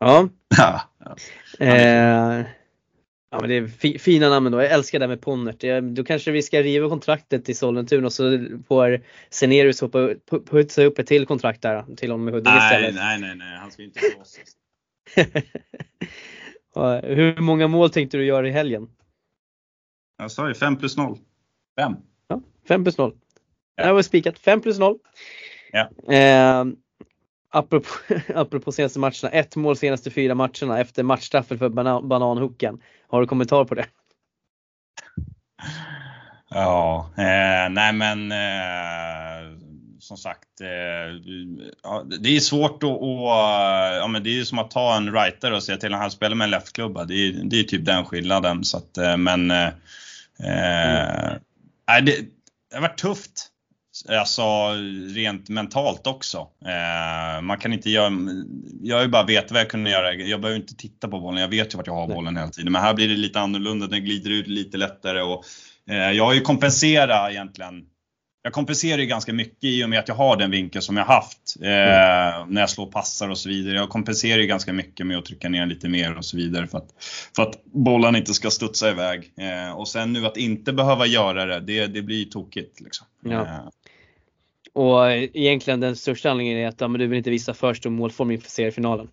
Ja. Ja. Eh, ja men det är fi, fina namn då. Jag älskar det här med Ponnert. Då kanske vi ska riva kontraktet i Sollentuna och så får Senerius hoppa, pu- putsa upp ett till kontrakt där till honom i Huddinge Nej, istället. nej, nej, nej. Han ska inte. Ja, Hur många mål tänkte du göra i helgen? Jag sa ju 5 plus 0. 5. Ja, 5 plus 0. Ja. Det var spikat. 5 plus 0. Ja. Eh, apropå, apropå senaste matcherna. Ett mål senaste fyra matcherna efter matchstraffen för banan, bananhooken. Har du kommentar på det? Ja, eh, nej men eh, som sagt. Eh, ja, det är svårt att, ja, men det är ju som att ta en writer och säga till att han spelar med en leftklubba. Det är, det är typ den skillnaden. Så att, eh, men eh, eh, nej, det, det har varit tufft. Alltså rent mentalt också. Eh, man kan inte göra, jag har ju bara vet vad jag kunde göra. Jag behöver inte titta på bollen. Jag vet ju vart jag har bollen hela tiden. Men här blir det lite annorlunda. Den glider ut lite lättare och eh, jag har ju kompenserat egentligen. Jag kompenserar ju ganska mycket i och med att jag har den vinkeln som jag haft. Eh, När jag slår passar och så vidare. Jag kompenserar ju ganska mycket med att trycka ner lite mer och så vidare. För att, för att bollen inte ska studsa iväg. Eh, och sen nu att inte behöva göra det, det, det blir tokigt. Liksom. Ja. Eh, Och egentligen den största anledningen är att ja, men du vill inte visa för stor målform inför seriefinalen.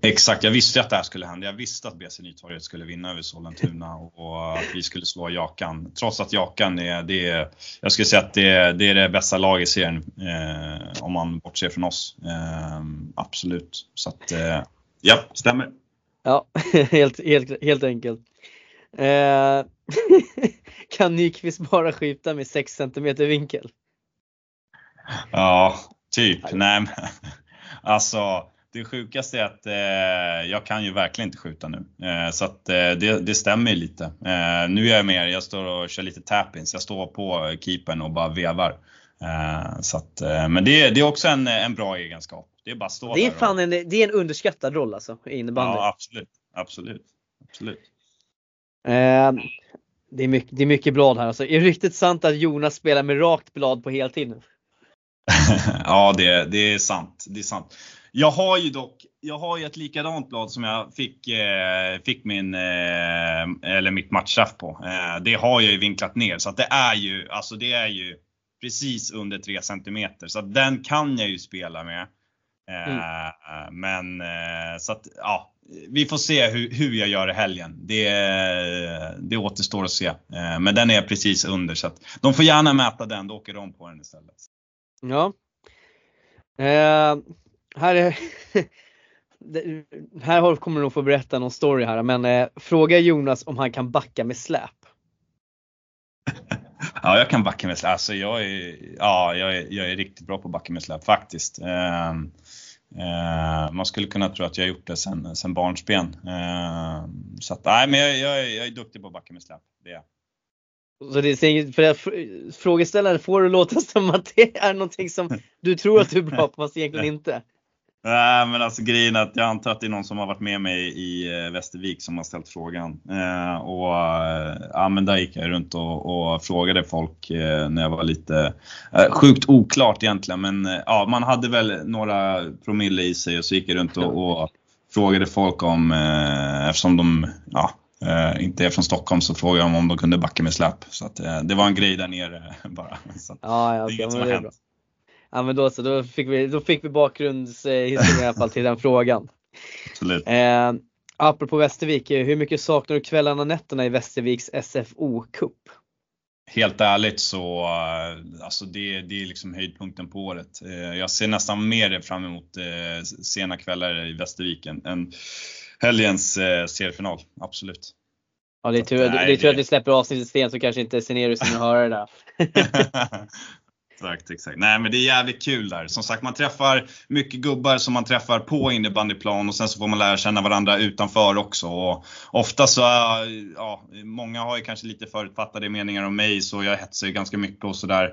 Exakt, jag visste att det här skulle hända. Jag visste att BC Nytorget skulle vinna över Sollentuna och att vi skulle slå Jakan. Trots att Jakan är, det är jag skulle säga att det är det, är det bästa laget i serien eh, om man bortser från oss. Eh, absolut. Så att, eh, ja, stämmer. Ja, helt, helt, helt enkelt. Eh, kan Nyqvist bara skjuta med 6 cm vinkel? Ja, typ. Nej, men, alltså det sjukaste är att eh, jag kan ju verkligen inte skjuta nu. Eh, så att eh, det, det stämmer ju lite. Eh, nu är jag mer, jag står och kör lite tappins. Jag står på keepern och bara vevar. Eh, så att, eh, men det, det är också en, en bra egenskap. Det är bara att stå Det är där fan och, en, det är en underskattad roll alltså i innebandy. Ja, absolut. Absolut. absolut. Eh, det, är mycket, det är mycket blad här alltså. Är det riktigt sant att Jonas spelar med rakt blad på heltid nu? ja, det, det är sant. Det är sant. Jag har ju dock, jag har ju ett likadant blad som jag fick, eh, fick min, eh, eller mitt matchstraff på. Eh, det har jag ju vinklat ner så att det är ju, alltså det är ju precis under 3 cm. Så den kan jag ju spela med. Eh, Men eh, så att ja, vi får se hur, hur jag gör i helgen. Det, det återstår att se. Eh, Men den är precis under så att de får gärna mäta den, då åker de på den istället. Ja. Här är det- här kommer du nog få berätta någon story här men eh, fråga Jonas om han kan backa med släp. Ja, jag kan backa med släp. Alltså, jag, är, ja, jag, är, jag är riktigt bra på att backa med släp faktiskt. Eh, eh, man skulle kunna tro att jag har gjort det sen, sen barnsben. Eh, så att, nej, men jag, jag, är- jag är duktig på att backa med släp. Det är. Så det är, för att fr- frågeställaren får det låta som att det är någonting som du tror att du är bra på fast egentligen inte. Nej men alltså grejen är att jag antar att det är någon som har varit med mig i eh, Västervik som har ställt frågan. Eh, och eh, ja men där gick jag runt och, och frågade folk eh, när jag var lite, eh, sjukt oklart egentligen men eh, ja man hade väl några promille i sig och så gick jag runt och, och frågade folk om, eftersom de ja, eh, inte är från Stockholm så frågade de om de kunde backa med släp. Så att, eh, det var en grej där nere bara. Så att, Ja, ja, det är inget som har hänt. Ja men då så, då fick vi, då fick vi bakgrundshistorien i alla fall till den frågan. Absolut. Eh, Apropå Västervik, hur mycket saknar du kvällarna och nätterna i Västerviks SFO-cup? Helt ärligt så, eh, alltså det, det är liksom höjdpunkten på året. Eh, jag ser nästan mer fram emot eh, sena kvällar i Västerviken än helgens seriefinal, absolut. Ja, det är tur, det, det är tur att vi släpper avsnittet sent så kanske inte Senerius hinner höra det där. Exakt, exakt. Nej men det är jävligt kul där. Som sagt man träffar mycket gubbar som man träffar på innebandyplan och sen så får man lära känna varandra utanför också. Och ofta så, ja, många har ju kanske lite förutfattade meningar om mig så jag hetsar ju ganska mycket och sådär.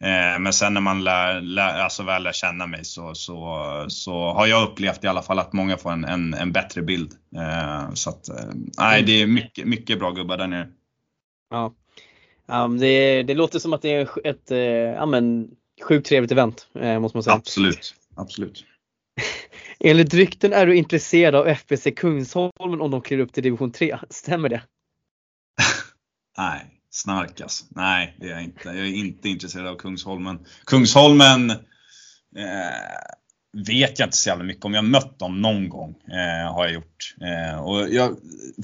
Eh, men sen när man lär, lär, alltså väl lär känna mig så, så, så har jag upplevt i alla fall att många får en, en, en bättre bild. Eh, så att, eh, nej det är mycket, mycket bra gubbar där nere. Ja, Um, det, det, låter som att det är ett uh, ja, men, sjukt trevligt event uh, måste man säga. Absolut, absolut. Enligt rykten är du intresserad av FBC Kungsholmen om de kliver upp till division 3. Stämmer det? Nej, snarkas. Nej, det är jag inte. Jag är inte intresserad av Kungsholmen. Kungsholmen eh, vet jag inte så jävla mycket om. Jag har mött dem någon gång, eh, har jag gjort. Eh, och jag,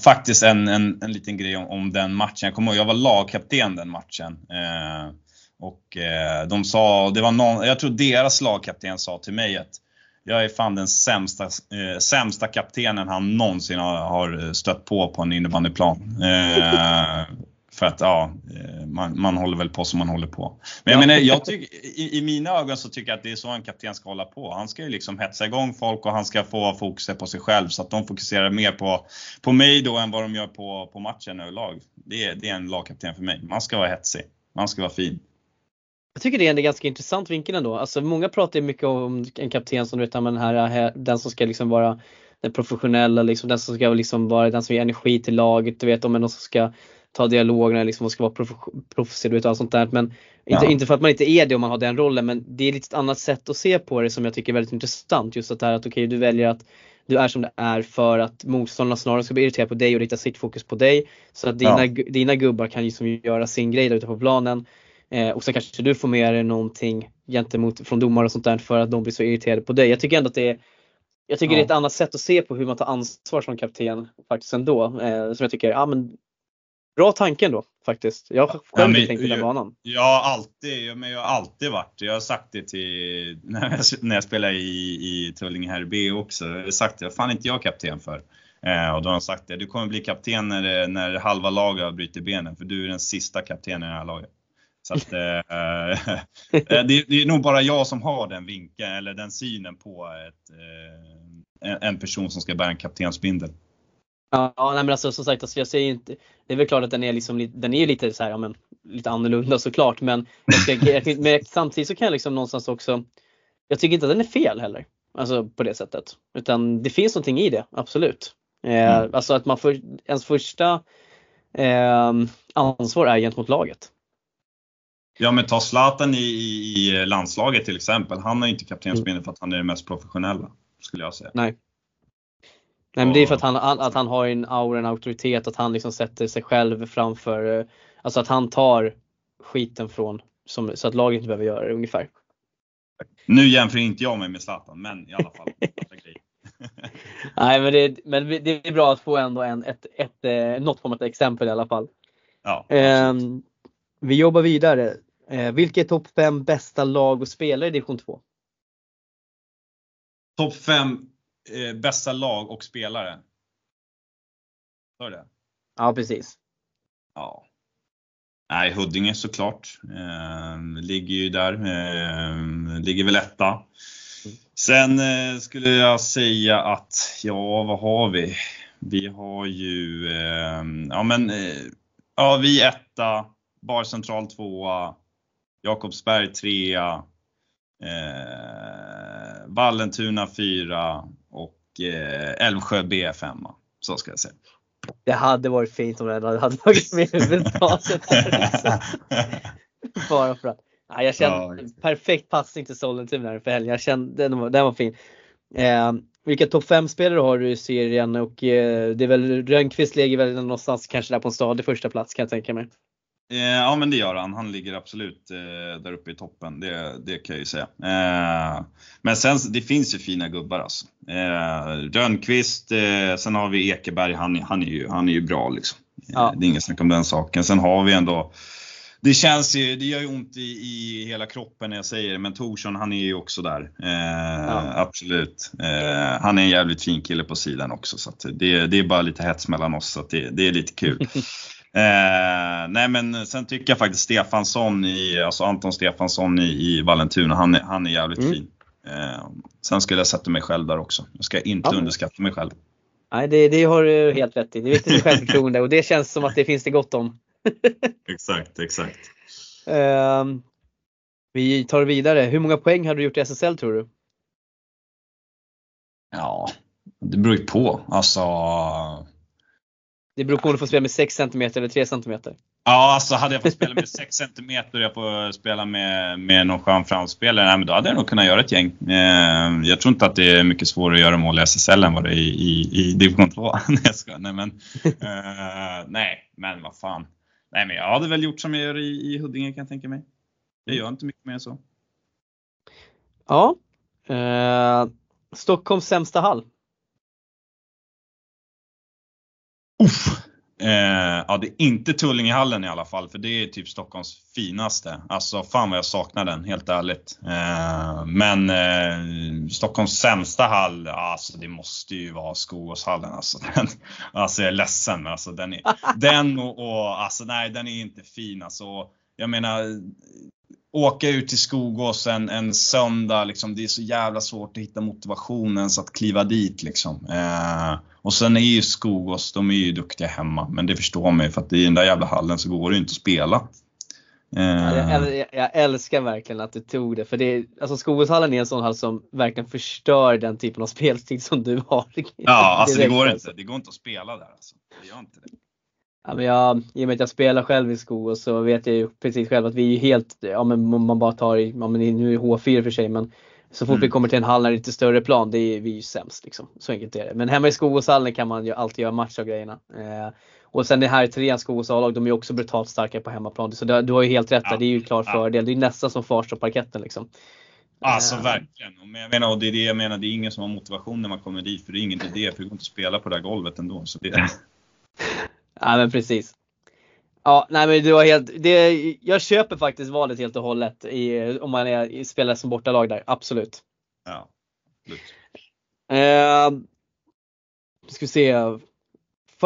faktiskt en, en, en liten grej om, om, den matchen. Jag kommer ihåg, jag var lagkapten den matchen. Eh, och eh, de sa, det var någon, jag tror deras lagkapten sa till mig att jag är fan den sämsta, eh, sämsta kaptenen han någonsin har, har stött på på en innebandyplan. Eh, Eh, för att ja, eh, man, man håller väl på som man håller på. Men jag menar, jag tycker, i, i, mina ögon så tycker jag att det är så en kapten ska hålla på. Han ska ju liksom hetsa igång folk och han ska få fokuset på sig själv så att de fokuserar mer på, på mig då än vad de gör på, på matchen överlag. Det är, det är en lagkapten för mig. Man ska vara hetsig. Man ska vara fin. Jag tycker det är en ganska intressant vinkel ändå. Alltså många pratar ju mycket om en kapten som du vet, den, här, den som ska liksom vara den professionella, liksom, den som ska liksom vara den som ger energi till laget. Du vet om någon som ska ta dialogerna liksom och ska vara professionell och allt sånt där. Men inte, ja. inte för att man inte är det om man har den rollen men det är ett annat sätt att se på det som jag tycker är väldigt intressant. Just att, här, att okay, du väljer att du är som det är för att motståndarna snarare ska bli irriterade på dig och rikta sitt fokus på dig. Så att dina, ja. dina gubbar kan liksom göra sin grej där ute på planen. Eh, och så kanske du får med dig någonting gentemot från domare och sånt där för att de blir så irriterade på dig. Jag tycker ändå att det är jag tycker ja. det är ett annat sätt att se på hur man tar ansvar som kapten faktiskt ändå. Eh, som jag tycker, ja men Bra tanke ändå faktiskt. Jag har själv ja, tänkt den banan. Jag har alltid, men jag har alltid varit, jag har sagt det till, när jag, när jag spelade i, i Tullinge här B också, jag har sagt det, fan inte jag kapten för. Eh, och då har han sagt det, du kommer bli kapten när, när halva laget har brutit benen, för du är den sista kaptenen i det här laget. Så att, eh, eh det, det, är nog bara jag som har den vinkeln, eller den synen på ett, eh, en person som ska bära en kaptensbindel. Ja, nej men alltså som sagt, alltså jag säger inte, det är väl klart att den är liksom, den är lite så här, ja, men, lite annorlunda såklart men, jag ska, men samtidigt så kan jag liksom någonstans också, jag tycker inte att den är fel heller. Alltså på det sättet. Utan det finns någonting i det, absolut. Eh, mm. Alltså att man för, ens första eh, ansvar är gentemot laget. Ja men ta Zlatan i, i landslaget till exempel. Han har inte kaptensbindel mm. för att han är den mest professionella. Skulle jag säga. Nej. Nej men det är för att han, att han har en aura, en auktoritet, att han liksom sätter sig själv framför, eh, alltså att han tar skiten från, som, så att laget inte behöver göra det ungefär. Nu jämför inte jag mig med Zlatan, men i alla fall. Nej men det, men det är bra att få ändå en, ett, ett, eh, något form av exempel i alla fall. Ja, eh, vi jobbar vidare. Eh, vilka är topp 5 bästa lag och spelare i division 2? Topp 5 eh, bästa lag och spelare. Hör det? Ja, precis. Ja. Nej, Huddinge såklart. Eh, ligger ju där. Eh, ligger väl etta. Sen eh, skulle jag säga att, ja vad har vi? Vi har ju, eh, ja men, ja vi etta, Bar Central tvåa, Jakobsberg trea, eh, Vallentuna fyra eh, Älvsjö B5. Så ska jag säga. Det hade varit fint om den hade tagit med huvudtaget. Bara för att. Ja, jag kände ja, perfekt passning till Sollentuna för helgen. Jag kände, den, var, den var fin. Eh, vilka topp 5 spelare har du i serien och eh, det är väl Rönnqvist ligger väl någonstans kanske där på en stadig första plats kan jag tänka mig. Eh, ja men det gör han. Han ligger absolut eh, där uppe i toppen. Det, det kan jag ju säga. Eh, men sen det finns ju fina gubbar alltså. Rönnqvist, sen har vi Ekeberg. Han, han, är, ju, han är ju bra liksom. Ja. Det är inget snack om den saken. Sen har vi ändå det känns ju, det gör ju ont i, i hela kroppen när jag säger det, men Torsson han är ju också där. Eh, ja. Absolut. Eh, han är en jävligt fin kille på sidan också, så det, det är bara lite hets mellan oss, så det, det är lite kul. Eh, nej men sen tycker jag faktiskt Stefansson, i, alltså Anton Stefansson i, i Vallentuna, han är, han är jävligt mm. fin. Eh, sen skulle jag sätta mig själv där också. Jag ska inte ja. underskatta mig själv. Nej det, det har du helt rätt i. Det är viktigt med självförtroende och det känns som att det finns det gott om. exakt, exakt. Eh, vi tar vidare. Hur många poäng har du gjort i SSL tror du? Ja, det beror ju på. Alltså det beror på om du får spela med 6 cm eller 3 cm. Ja, alltså hade jag fått spela med 6 cm och jag får spela med, med någon skön framspelare, då hade jag nog kunnat göra ett gäng. Eh, jag tror inte att det är mycket svårare att göra mål i SSL än vad det är i, i, i division 2. nej, jag ska, nej, men, uh, nej, men vad fan. Nej, men jag hade väl gjort som jag gör i, i Huddinge kan jag tänka mig. Jag gör inte mycket mer än så. Ja. Eh, Stockholms sämsta hall. Uff. Eh, ja, det är inte Tullingehallen i alla fall, för det är typ Stockholms finaste. Alltså fan vad jag saknar den, helt ärligt. Eh, men eh, Stockholms sämsta hall, alltså det måste ju vara Skogåshallen. Alltså, den, alltså jag är ledsen, alltså den, är, den och, och, alltså nej den är inte fin. Alltså, jag menar, åka ut till Skogås en, en söndag, liksom, det är så jävla svårt att hitta motivationen så att kliva dit. Liksom. Eh, och sen är ju Skogås, de är ju duktiga hemma, men det förstår man ju för att i den där jävla hallen så går det ju inte att spela. Eh. Jag, jag, jag, älskar verkligen att du tog det, för det är, alltså Skogåshallen är en sån hall som verkligen förstör den typen av spelstil som du har. Ja, alltså det går inte, det går inte att spela där alltså. Det gör inte det. Ja, men jag, I och med att jag spelar själv i skog så vet jag ju precis själv att vi är helt, ja men man bara tar i, ja men nu är H4 för sig men så fort mm. vi kommer till en hall när det är lite större plan, det är vi ju sämst liksom. Så enkelt är det. Men hemma i Skogåshallen kan man ju alltid göra match av grejerna. Eh, och sen det här trean, Skogås A-lag, de är ju också brutalt starka på hemmaplan. Så det, du har ju helt rätt där, det är ju klar ja. fördel. Det är nästan som Farsta-parketten liksom. Alltså eh. verkligen. Men jag menar, och det är det jag menar, det är ingen som har motivation när man kommer dit, för det är ingen idé, för det går inte att spela på det här golvet ändå. Så det... Ja men precis. Ja, nej men du har helt, det, jag köper faktiskt valet helt och hållet i, om man är, spelar som bortalag där, absolut. Ja, absolut. Eh, ska vi se.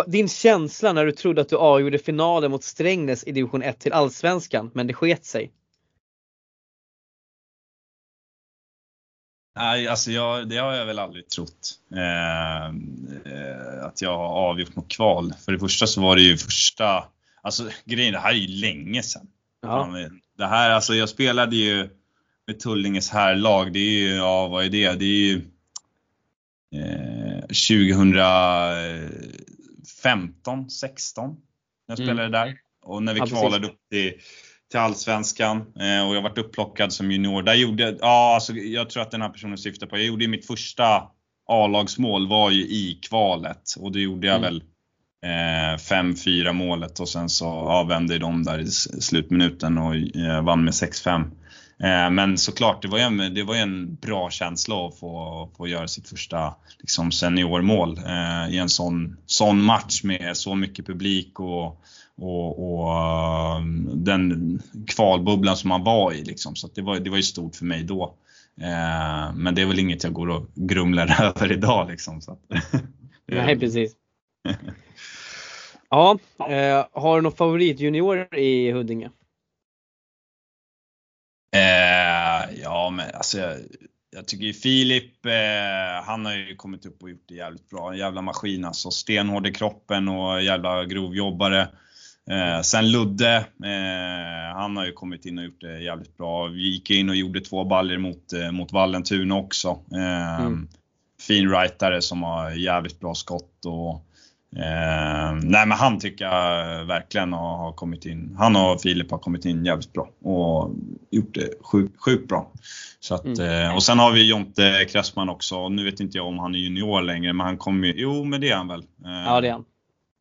Din känsla när du trodde att du avgjorde finalen mot Strängnäs i division 1 till Allsvenskan, men det sket sig? Nej, alltså jag, det har jag väl aldrig trott. Eh, eh, att jag har avgjort något kval. För det första så var det ju första, alltså grejen, det här är ju länge sedan. Ja. Det här, alltså jag spelade ju med Tullinges här lag, det är ju, ja vad är det? Det är ju eh, 2015, 16 när jag mm. spelade där. Och när vi ja, kvalade upp till till Allsvenskan eh, och jag varit upplockad som junior. Där gjorde, ja alltså jag tror att den här personen syftar på, jag gjorde mitt första A-lagsmål var ju i kvalet och då gjorde jag mm. väl eh, 5-4 målet och sen så ja, vände de där i slutminuten och eh, vann med 6-5. Eh, men såklart, det var ju en, det var en bra känsla att få, få göra sitt första liksom, seniormål eh, i en sån, sån match med så mycket publik och och, och um, den kvalbubblan som man var i. Liksom. Så det, var, det var ju stort för mig då. Eh, men det är väl inget jag går och grumlar över idag. Liksom, så Nej, precis. ja, eh, har du någon favoritjunior i Huddinge? Eh, ja, men alltså jag, jag tycker ju Filip, eh, han har ju kommit upp och gjort det jävligt bra. En jävla maskin alltså. Stenhård i kroppen och jävla grovjobbare. Eh, sen Ludde, eh, han har ju kommit in och gjort det jävligt bra. Vi gick in och gjorde två baller mot, eh, mot Vallentuna också. Eh, mm. Fin rightare som har jävligt bra skott och eh, nej men han tycker jag verkligen har kommit in. Han och Filip har kommit in jävligt bra och gjort det sjukt, sjukt bra. Så att, mm. Eh, och sen har vi Jonte Kressman också. Nu vet inte jag om han är junior längre, men han kommer ju, jo men det är han väl. Ja det är han.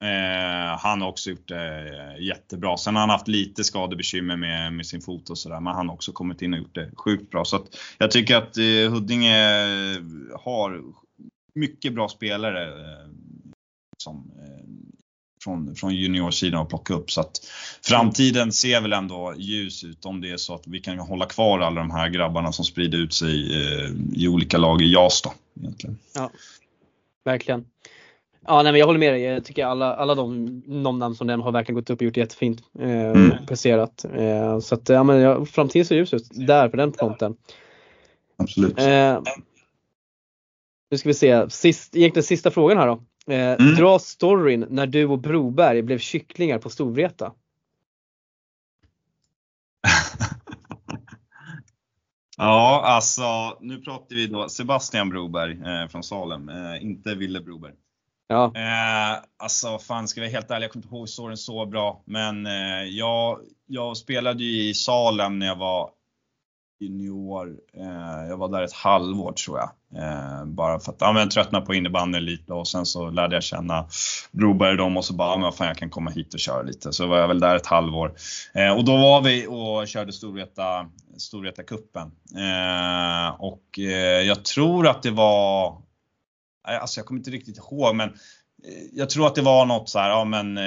Eh, han har också gjort det jättebra. Sen har han haft lite skadebekymmer med, med sin fot och sådär, men han har också kommit in och gjort det sjukt bra. Så jag tycker att eh, Huddinge eh, har mycket bra spelare eh, som, eh, från, från juniorsidan att plocka upp. Så att framtiden ser väl ändå ljus ut om det är så att vi kan hålla kvar alla de här grabbarna som sprider ut sig eh, i olika lag i JAS då. Egentligen. Ja, verkligen. Ja, nej, men jag håller med dig. Jag tycker alla, alla de, namn som den har verkligen gått upp och gjort jättefint. Eh, mm. Presterat. Eh, så att ja, men ja, framtiden ser ljus ut där på den fronten. Absolut. Eh, nu ska vi se, Sist, egentligen sista frågan här då. Eh, mm. Dra storyn när du och Broberg blev kycklingar på Storvreta. ja, alltså nu pratar vi då Sebastian Broberg eh, från Salem, eh, inte Ville Broberg. Ja. Eh, alltså fan ska jag vara helt ärlig, jag kommer inte ihåg storyn så bra. Men eh, jag, jag spelade ju i Salem när jag var junior. Eh, jag var där ett halvår tror jag. Eh, bara för att ja, men, tröttnade på innebandy lite och sen så lärde jag känna Broberg och dem och så bara, ja, men fan jag kan komma hit och köra lite. Så var jag väl där ett halvår. Eh, och då var vi och körde Storvreta, Storvreta kuppen. Eh, och eh, jag tror att det var, alltså jag kommer inte riktigt ihåg men eh, jag tror att det var något så här, ja men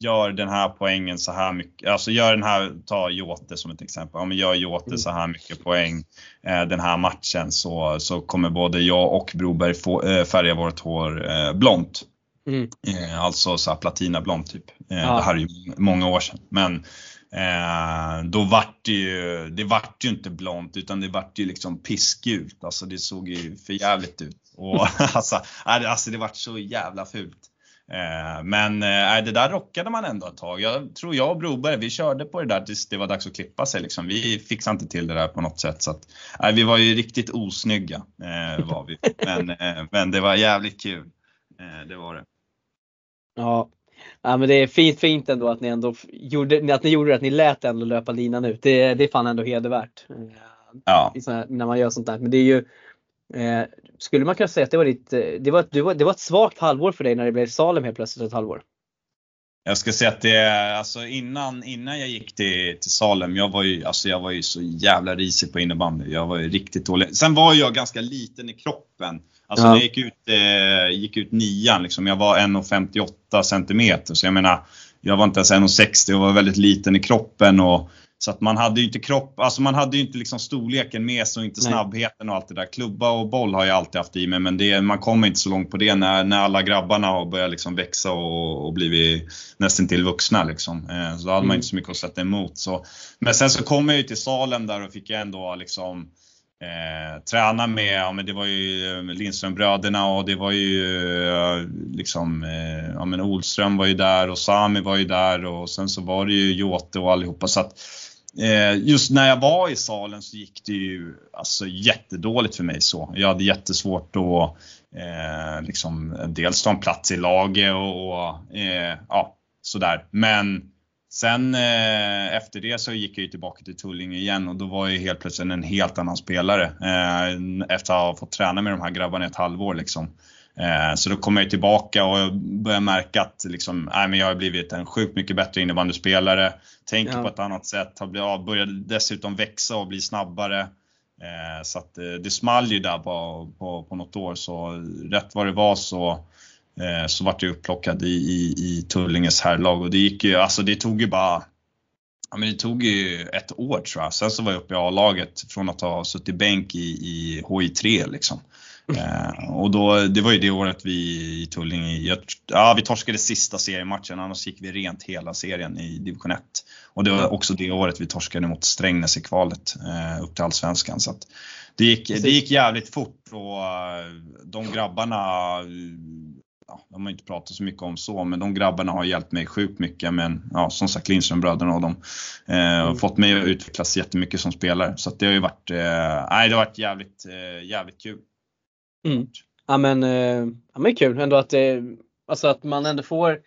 gör den här poängen så här mycket, alltså gör den här, ta Jote som ett exempel, om gör Jote mm. så här mycket poäng eh, den här matchen så, så kommer både jag och Broberg få, eh, färga vårt hår eh, blont. Mm. Eh, alltså så här platinablont typ. Eh, ja. Det här är ju många år sedan. Men Eh, då vart det ju, det vart ju inte blont utan det vart ju liksom piskgult. Alltså det såg ju för jävligt ut. Och, alltså, alltså det vart så jävla fult. Eh, men äh, det där rockade man ändå ett tag. Jag tror jag och Broberg, vi körde på det där tills det var dags att klippa sig. Liksom. Vi fixade inte till det där på något sätt. Så att, äh, vi var ju riktigt osnygga. Äh, var vi. Men, äh, men det var jävligt kul. det var det. Ja. Ja, men det är fint, fint ändå att ni ändå gjorde, att ni gjorde det, att ni lät ändå löpa linan ut. Det, det är fan ändå hedervärt. Ja. Här, när man gör sånt där. Men det är ju Eh, skulle man kunna säga att det var, ditt, eh, det, var, det, var, det var ett svagt halvår för dig när det blev Salem helt plötsligt ett halvår? Jag ska säga att det, alltså innan, innan jag gick till, till Salem, jag var, ju, alltså jag var ju så jävla risig på innebandy. Jag var ju riktigt dålig. Sen var jag ganska liten i kroppen. Alltså ja. när jag gick ut, eh, gick ut nian, liksom, jag var 1,58 centimeter. Så jag menar, jag var inte ens 1,60 och var väldigt liten i kroppen. Och så att man hade ju inte kropp, alltså man hade ju inte liksom storleken med sig och inte snabbheten och allt det där. Klubba och boll har jag alltid haft i mig men det, man kommer inte så långt på det när, när alla grabbarna har börjat liksom växa och, och blivit nästan till vuxna liksom. Eh, så då hade mm. man inte så mycket att sätta emot. Så. Men sen så kom jag ju till Salem där och fick jag ändå liksom Eh, träna med, ja men det var ju eh, Lindströmbröderna och det var ju eh, liksom, eh, ja men Olström var ju där och Sami var ju där och sen så var det ju Jote och allihopa så att Eh, just när jag var i salen så gick det ju alltså jättedåligt för mig så. Jag hade jättesvårt att eh, liksom, dels ta en plats i laget och, och eh, ja, sådär. Men sen eh, efter det så gick jag ju tillbaka till Tullinge igen och då var jag helt plötsligt en helt annan spelare. Eh, efter att ha fått träna med de här grabbarna i ett halvår liksom. Eh, så då kom jag tillbaka och började märka att liksom, nej, men jag har blivit en sjukt mycket bättre innebandyspelare. Tänker ja. på ett annat sätt, har börjat dessutom växa och bli snabbare. Eh, så att eh, det small ju där på, på, på något år så rätt vad det var så så vart jag upplockad i, i, i Tullinges herrlag och det gick ju, alltså det tog ju bara Ja, men det tog ju ett år tror jag. Sen så var jag uppe i A-laget från att ha suttit bänk i, i HI3 liksom. Eh, och då, det var ju det året vi i Tullinge, ja vi torskade sista seriematchen, annars gick vi rent hela serien i division 1. Och det var också det året vi torskade mot Strängnäs i kvalet eh, upp till Allsvenskan. Så det, gick, det gick jävligt fort och eh, de grabbarna, ja, de har inte pratat så mycket om så, men de grabbarna har hjälpt mig sjukt mycket. Men ja, som sagt Lindströmbröderna och de eh, mm. fått mig att utvecklas jättemycket som spelare. Så det har ju varit, eh, nej, det har varit jävligt, eh, jävligt kul. Mm. Ja men, eh, ja, men kul ändå att, det, alltså att man ändå får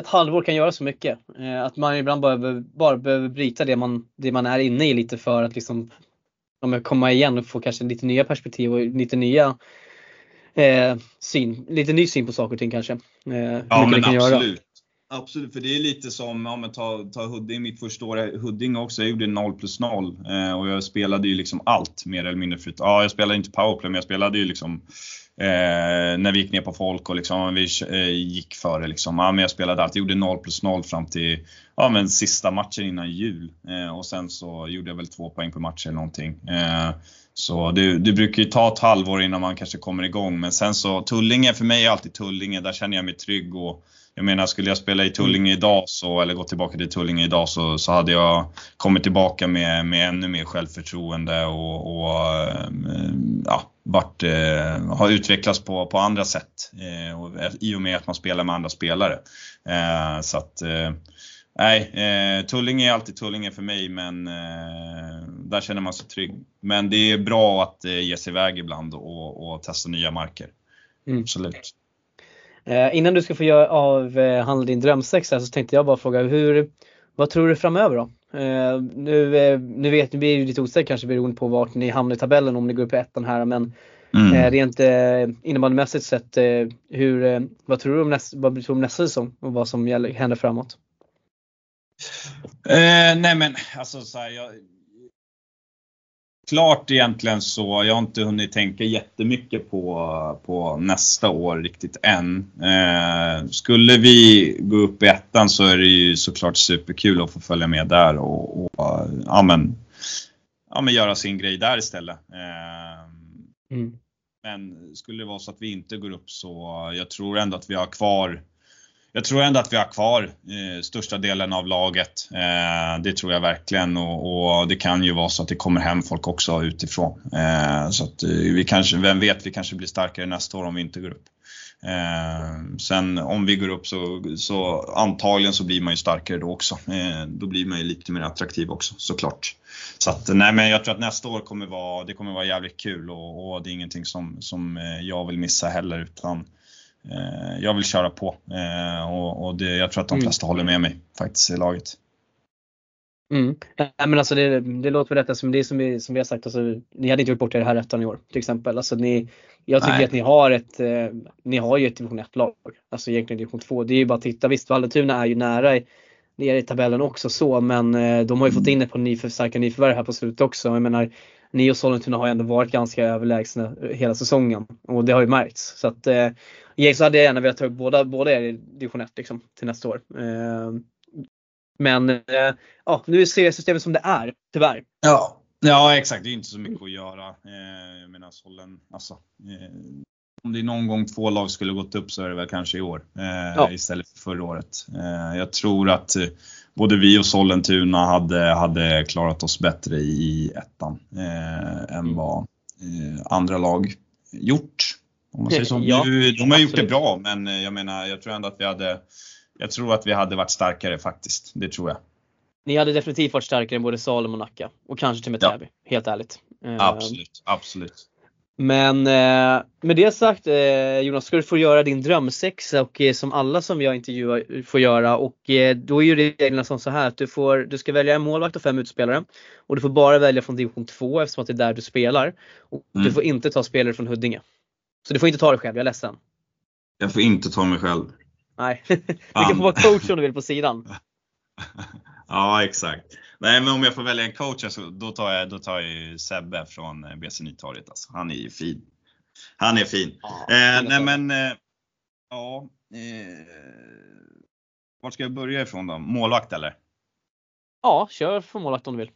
ett halvår kan göra så mycket. Eh, att man ibland bara, bara behöver bryta det man, det man är inne i lite för att liksom ja, komma igen och få kanske lite nya perspektiv och lite nya eh, syn, lite ny syn på saker och ting kanske. Eh, ja men absolut. Absolut, för det är lite som, ja men ta, ta Huddinge, mitt första år i Huddinge också, jag gjorde 0 plus 0 eh, och jag spelade ju liksom allt mer eller mindre. För, ja, jag spelade inte powerplay men jag spelade ju liksom Eh, när vi gick ner på folk och liksom, vi eh, gick före. Liksom. Ja, men jag spelade allt. Jag gjorde 0 plus 0 fram till ja, men sista matchen innan jul. Eh, och sen så gjorde jag väl två poäng per match eller någonting. Eh, så det, det, brukar ju ta ett halvår innan man kanske kommer igång. Men sen så Tullinge, för mig är alltid Tullinge. Där känner jag mig trygg. Och, jag menar, skulle jag spela i Tullinge idag så, eller gå tillbaka till Tullinge idag så, så hade jag kommit tillbaka med, med ännu mer självförtroende och, och ja, varit, eh, har utvecklats på, på andra sätt eh, och, i och med att man spelar med andra spelare. Eh, så att, eh, nej, eh, Tullinge är alltid Tullinge för mig men eh, där känner man sig trygg. Men det är bra att eh, ge sig iväg ibland och, och testa nya marker. Mm. Absolut. innan du ska få göra avhandla din drömsexa så tänkte jag bara fråga hur, vad tror du framöver då? Nu, nu vet vi är lite osäkra kanske beroende på vart ni hamnar i tabellen om ni går upp i ettan här men mm. rent innebandymässigt sett, hur, vad tror du om, nästa, vad tror du om nästa säsong och vad som gäller, händer framåt? nej men alltså så här, jag, klart egentligen så, jag har inte hunnit tänka jättemycket på, på nästa år riktigt än. Eh, skulle vi gå upp i ettan så är det ju såklart superkul att få följa med där och, och ja, men, ja, men göra sin grej där istället. Eh, mm. Men skulle det vara så att vi inte går upp så jag tror ändå att vi har kvar jag tror ändå att vi har kvar eh, största delen av laget. Eh, det tror jag verkligen och, och, det kan ju vara så att det kommer hem folk också utifrån. Eh, så att eh, vi kanske, vem vet, vi kanske blir starkare nästa år om vi inte går upp. Eh, sen om vi går upp så, så antagligen så blir man ju starkare då också. Eh, då blir man ju lite mer attraktiv också såklart. Så att, nej men jag tror att nästa år kommer vara, det kommer vara jävligt kul och, och det är ingenting som, som eh, jag vill missa heller utan Eh, jag vill köra på eh, och, och det, jag tror att de mm. flesta mm. håller med mig faktiskt i laget. Mm. Ja, men alltså det, det låter väl rätt som det som vi, som vi har sagt, alltså, ni hade inte gjort bort er här ettan i år till exempel. Alltså, ni, jag tycker Nej. att ni har ett, eh, ni har ju ett division 1 lag, alltså egentligen division 2. Det är ju bara att titta, visst Vallentuna är ju nära i, nere i tabellen också så men eh, de har ju fått in ett par nyför, starka nyförvärv här på slutet också. Jag menar, ni och Sollentuna har ändå varit ganska överlägsna hela säsongen och det har ju märkts. Så att eh, så hade jag gärna velat ta upp båda, båda er i division 1 liksom, till nästa år. Eh, men eh, ja, nu är seriesystemet som det är, tyvärr. Ja, ja exakt. Det är inte så mycket att göra. Eh, jag menar Sollen, alltså. Eh, om det någon gång två lag skulle gått upp så är det väl kanske i år eh, ja. istället för förra året. Eh, jag tror att både vi och Sollentuna hade, hade klarat oss bättre i ettan än mm. vad andra lag gjort. Om man säger så. Ja, nu, de har gjort det bra men eh, jag menar jag tror ändå att vi hade Jag tror att vi hade varit starkare faktiskt. Det tror jag. Ni hade definitivt varit starkare än både Salem och Nacka och kanske till och med Täby. Ja. Helt ärligt. Eh, absolut, absolut. Men eh, med det sagt Jonas ska du få göra din drömsexa och som alla som jag intervjuar får göra och då är ju reglerna som så här att du, får, du ska välja en målvakt och fem utspelare och du får bara välja från division 2 eftersom att det är där du spelar. Och mm. Du får inte ta spelare från Huddinge. Så du får inte ta dig själv, jag är ledsen. Jag får inte ta mig själv. Nej, du kan få vara coach om du vill på sidan. ja, exakt. Nej, men om jag får välja en coach så då tar jag, då tar jag Sebbe från eh, BC Nytorget. Alltså. Han är ju fin. Han är fin. Ja, eh, nej men, eh, ja. Eh, vart ska jag börja ifrån då? Målvakt eller? Ja, kör för målvakt om du vill.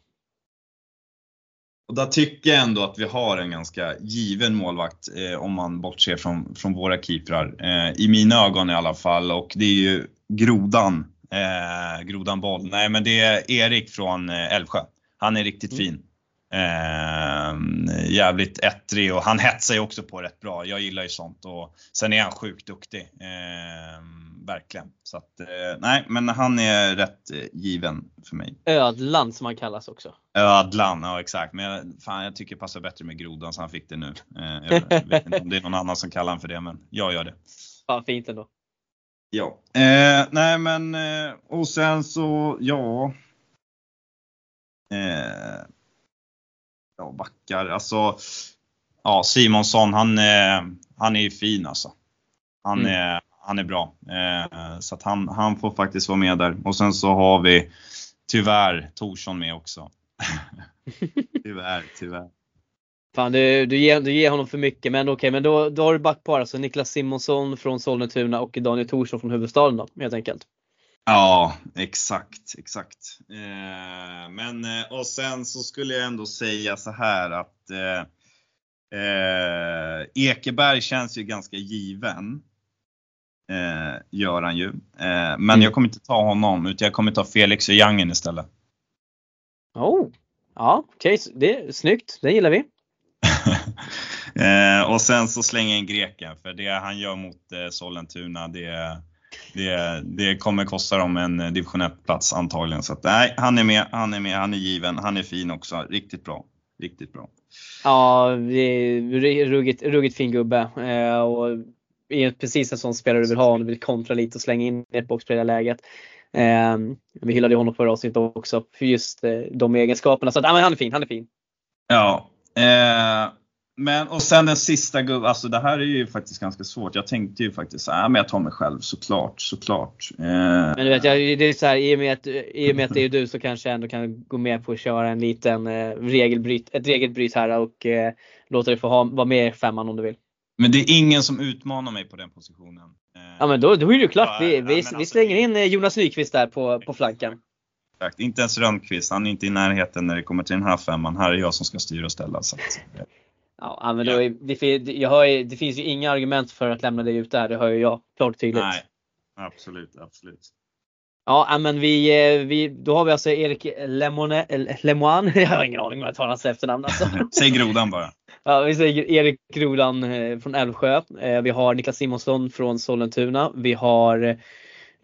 Och där tycker jag ändå att vi har en ganska given målvakt eh, om man bortser från, från våra keeprar. Eh, I mina ögon i alla fall och det är ju Grodan. Eh, Grodan Boll. Nej men det är Erik från eh, Älvsjö. Han är riktigt mm. fin. Eh, jävligt ettrig och han hetsar ju också på rätt bra. Jag gillar ju sånt och sen är han sjukt duktig. Eh, verkligen. Så att, eh, nej, men han är rätt eh, given för mig. Ödlan som han kallas också. Ödlan, ja exakt. Men jag, fan, jag tycker det passar bättre med grodan så han fick det nu. Eh, jag vet inte om det är någon annan som kallar honom för det, men jag gör det. Fan fint ändå. Ja, eh, nej men eh, och sen så, ja. Eh, ja, backar, alltså. Ja, Simonsson, han, han är ju fin alltså. Han, mm. är, han är bra. Eh, så att han, han får faktiskt vara med där. Och sen så har vi tyvärr Torsson med också. tyvärr, tyvärr. Fan du, du, ger, du ger honom för mycket men okej okay, men då, då har du backpar alltså Niklas Simonsson från Sollentuna och Daniel Thorsson från huvudstaden då helt enkelt. Ja, exakt, exakt. Eh, men eh, och sen så skulle jag ändå säga så här att eh, eh, Ekeberg känns ju ganska given. Eh, gör han ju. Eh, men mm. jag kommer inte ta honom utan jag kommer ta Felix och Jangen istället. Oh, ja okej, okay. det är snyggt. Det gillar vi. Eh, och sen så slänger in greken för det han gör mot eh, Sollentuna det, det, det kommer kosta dem en eh, division 1-plats antagligen. Så att, nej, han är med, han är med, han är given, han är fin också. Riktigt bra. Riktigt bra. Ja, ruggigt, ruggigt fin gubbe. Eh, och är precis en sån spelare du vill ha om du vill kontra lite och slänga in ett boxplayer-läget. Eh, vi hyllade honom förra avsnittet också för just eh, de egenskaperna. Så att, men han är fin, han är fin. Ja, Eh, men och sen den sista gubben, alltså det här är ju faktiskt ganska svårt. Jag tänkte ju faktiskt såhär, men jag tar mig själv såklart, såklart. Eh, men du vet, jag, det är så här, i, och med att, i med att det är du så kanske jag ändå kan gå med på att köra en liten eh, regelbryt, ett regelbryt här och eh, låta dig få ha, vara med i femman om du vill. Men det är ingen som utmanar mig på den positionen. Eh, ja men då, då är det ju klart. Vi, vi, alltså, vi slänger in eh, Jonas Nyqvist där på, på flanken. Exakt, inte ens Rönnqvist. Han är inte i närheten när det kommer till den här femman. Här är jag som ska styra och ställa. Så att, ja, men då det, jag hör, det finns ju inga argument för att lämna dig ut där. Det hör ju jag klart och tydligt. Nej, absolut, absolut. Ja, men vi, eh, vi, då har vi alltså Erik Lemone, Lemoine. Jag har ingen aning om jag tar hans efternamn alltså. Säg Grodan bara. Ja, vi säger Erik Grodan eh, från Älvsjö. Eh, vi har Niklas Simonsson från Sollentuna. Vi har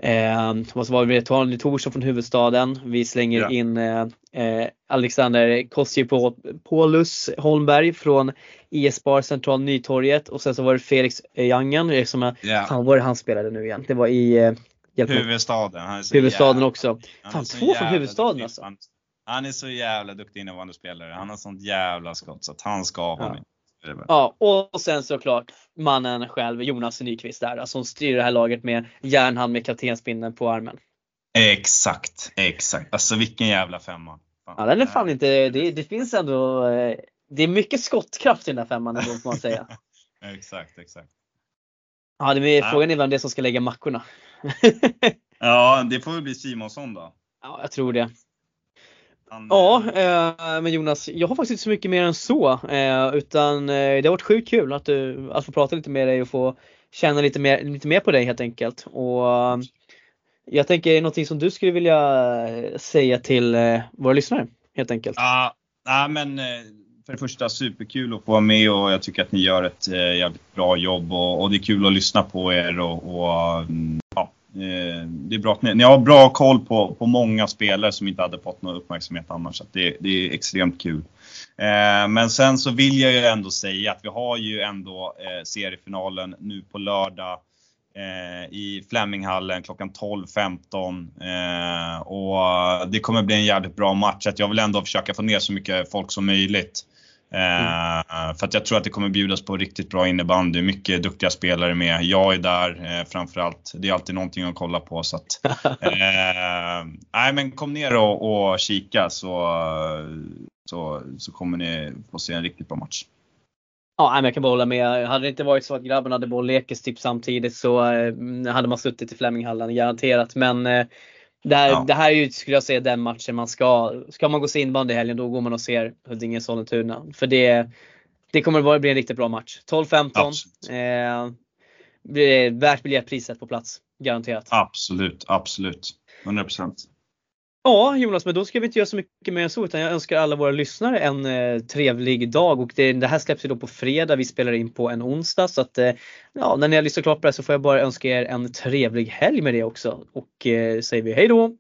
Eh, vad var det? Tony Thorsson från huvudstaden. Vi slänger ja. in eh, eh Alexander Kosjepolus Holmberg från IS-bar Central Nytorget och sen så var det Felix Jangen som ja. fan var det han spelade nu igen? Det var i eh, Huvudstaden. Han är huvudstaden jävla, också. Fan två från huvudstaden alltså. Han är så jävla duktig innevarande spelare. Han har sånt jävla skott så att han ska vara ja. med. Ja, och sen såklart mannen själv, Jonas Nyqvist där, som styr det här laget med järnhand med kaptensbindeln på armen. Exakt, exakt. Alltså vilken jävla femma. Fan. Ja, den är fan inte, det, det finns ändå, eh, det är mycket skottkraft i den här femman ändå får man säga. exakt, exakt. Ja, det är, frågan är vem det är som ska lägga mackorna. ja, det får väl bli Simonsson då. Ja, jag tror det. Han, ja, eh, men Jonas, jag har faktiskt inte så mycket mer än så. Eh, utan eh, det har varit sjukt kul att, du, att få prata lite med dig och få känna lite mer, lite mer på dig helt enkelt. Och eh, jag tänker någonting som du skulle vilja säga till eh, våra lyssnare helt enkelt. Ja, ja men eh, för det första superkul att få vara med och jag tycker att ni gör ett jävligt bra jobb och, och det är kul att lyssna på er och, och mm, ja, Eh, Eh, det är bra att ni, ni, har bra koll på, på många spelare som inte hade fått någon uppmärksamhet annars. Så det, det, är extremt kul. Eh, men sen så vill jag ju ändå säga att vi har ju ändå eh, seriefinalen nu på lördag eh, i Fleminghallen klockan 12.15. Eh, och det kommer bli en jävligt bra match. Att jag vill ändå försöka få ner så mycket folk som möjligt. Mm. För att jag tror att det kommer bjudas på riktigt bra innebandy. Mycket duktiga spelare med. Jag är där eh, framförallt. Det är alltid någonting att kolla på. Så att, eh, nej, men kom ner och, och kika så, så, så kommer ni få se en riktigt bra match. Ja, men jag kan bara hålla med. Hade det inte varit så att grabbarna hade boll lekes typ samtidigt så hade man suttit i Fleminghallen garanterat. Men det här, ja. det här är ju, skulle jag säga, den matchen man ska, ska man gå se inbandy i helgen då går man och ser Huddinge-Sollentuna. För det, det kommer att bli en riktigt bra match. 12-15. Eh, blir värt biljettpriset på plats. Garanterat. Absolut, absolut. 100%. Ja Jonas, men då ska vi inte göra så mycket mer än så utan jag önskar alla våra lyssnare en eh, trevlig dag och det, det, här släpps ju då på fredag. Vi spelar in på en onsdag så att eh, ja, när ni har lyssnat klart på det här så får jag bara önska er en trevlig helg med det också och eh, säger vi hej då!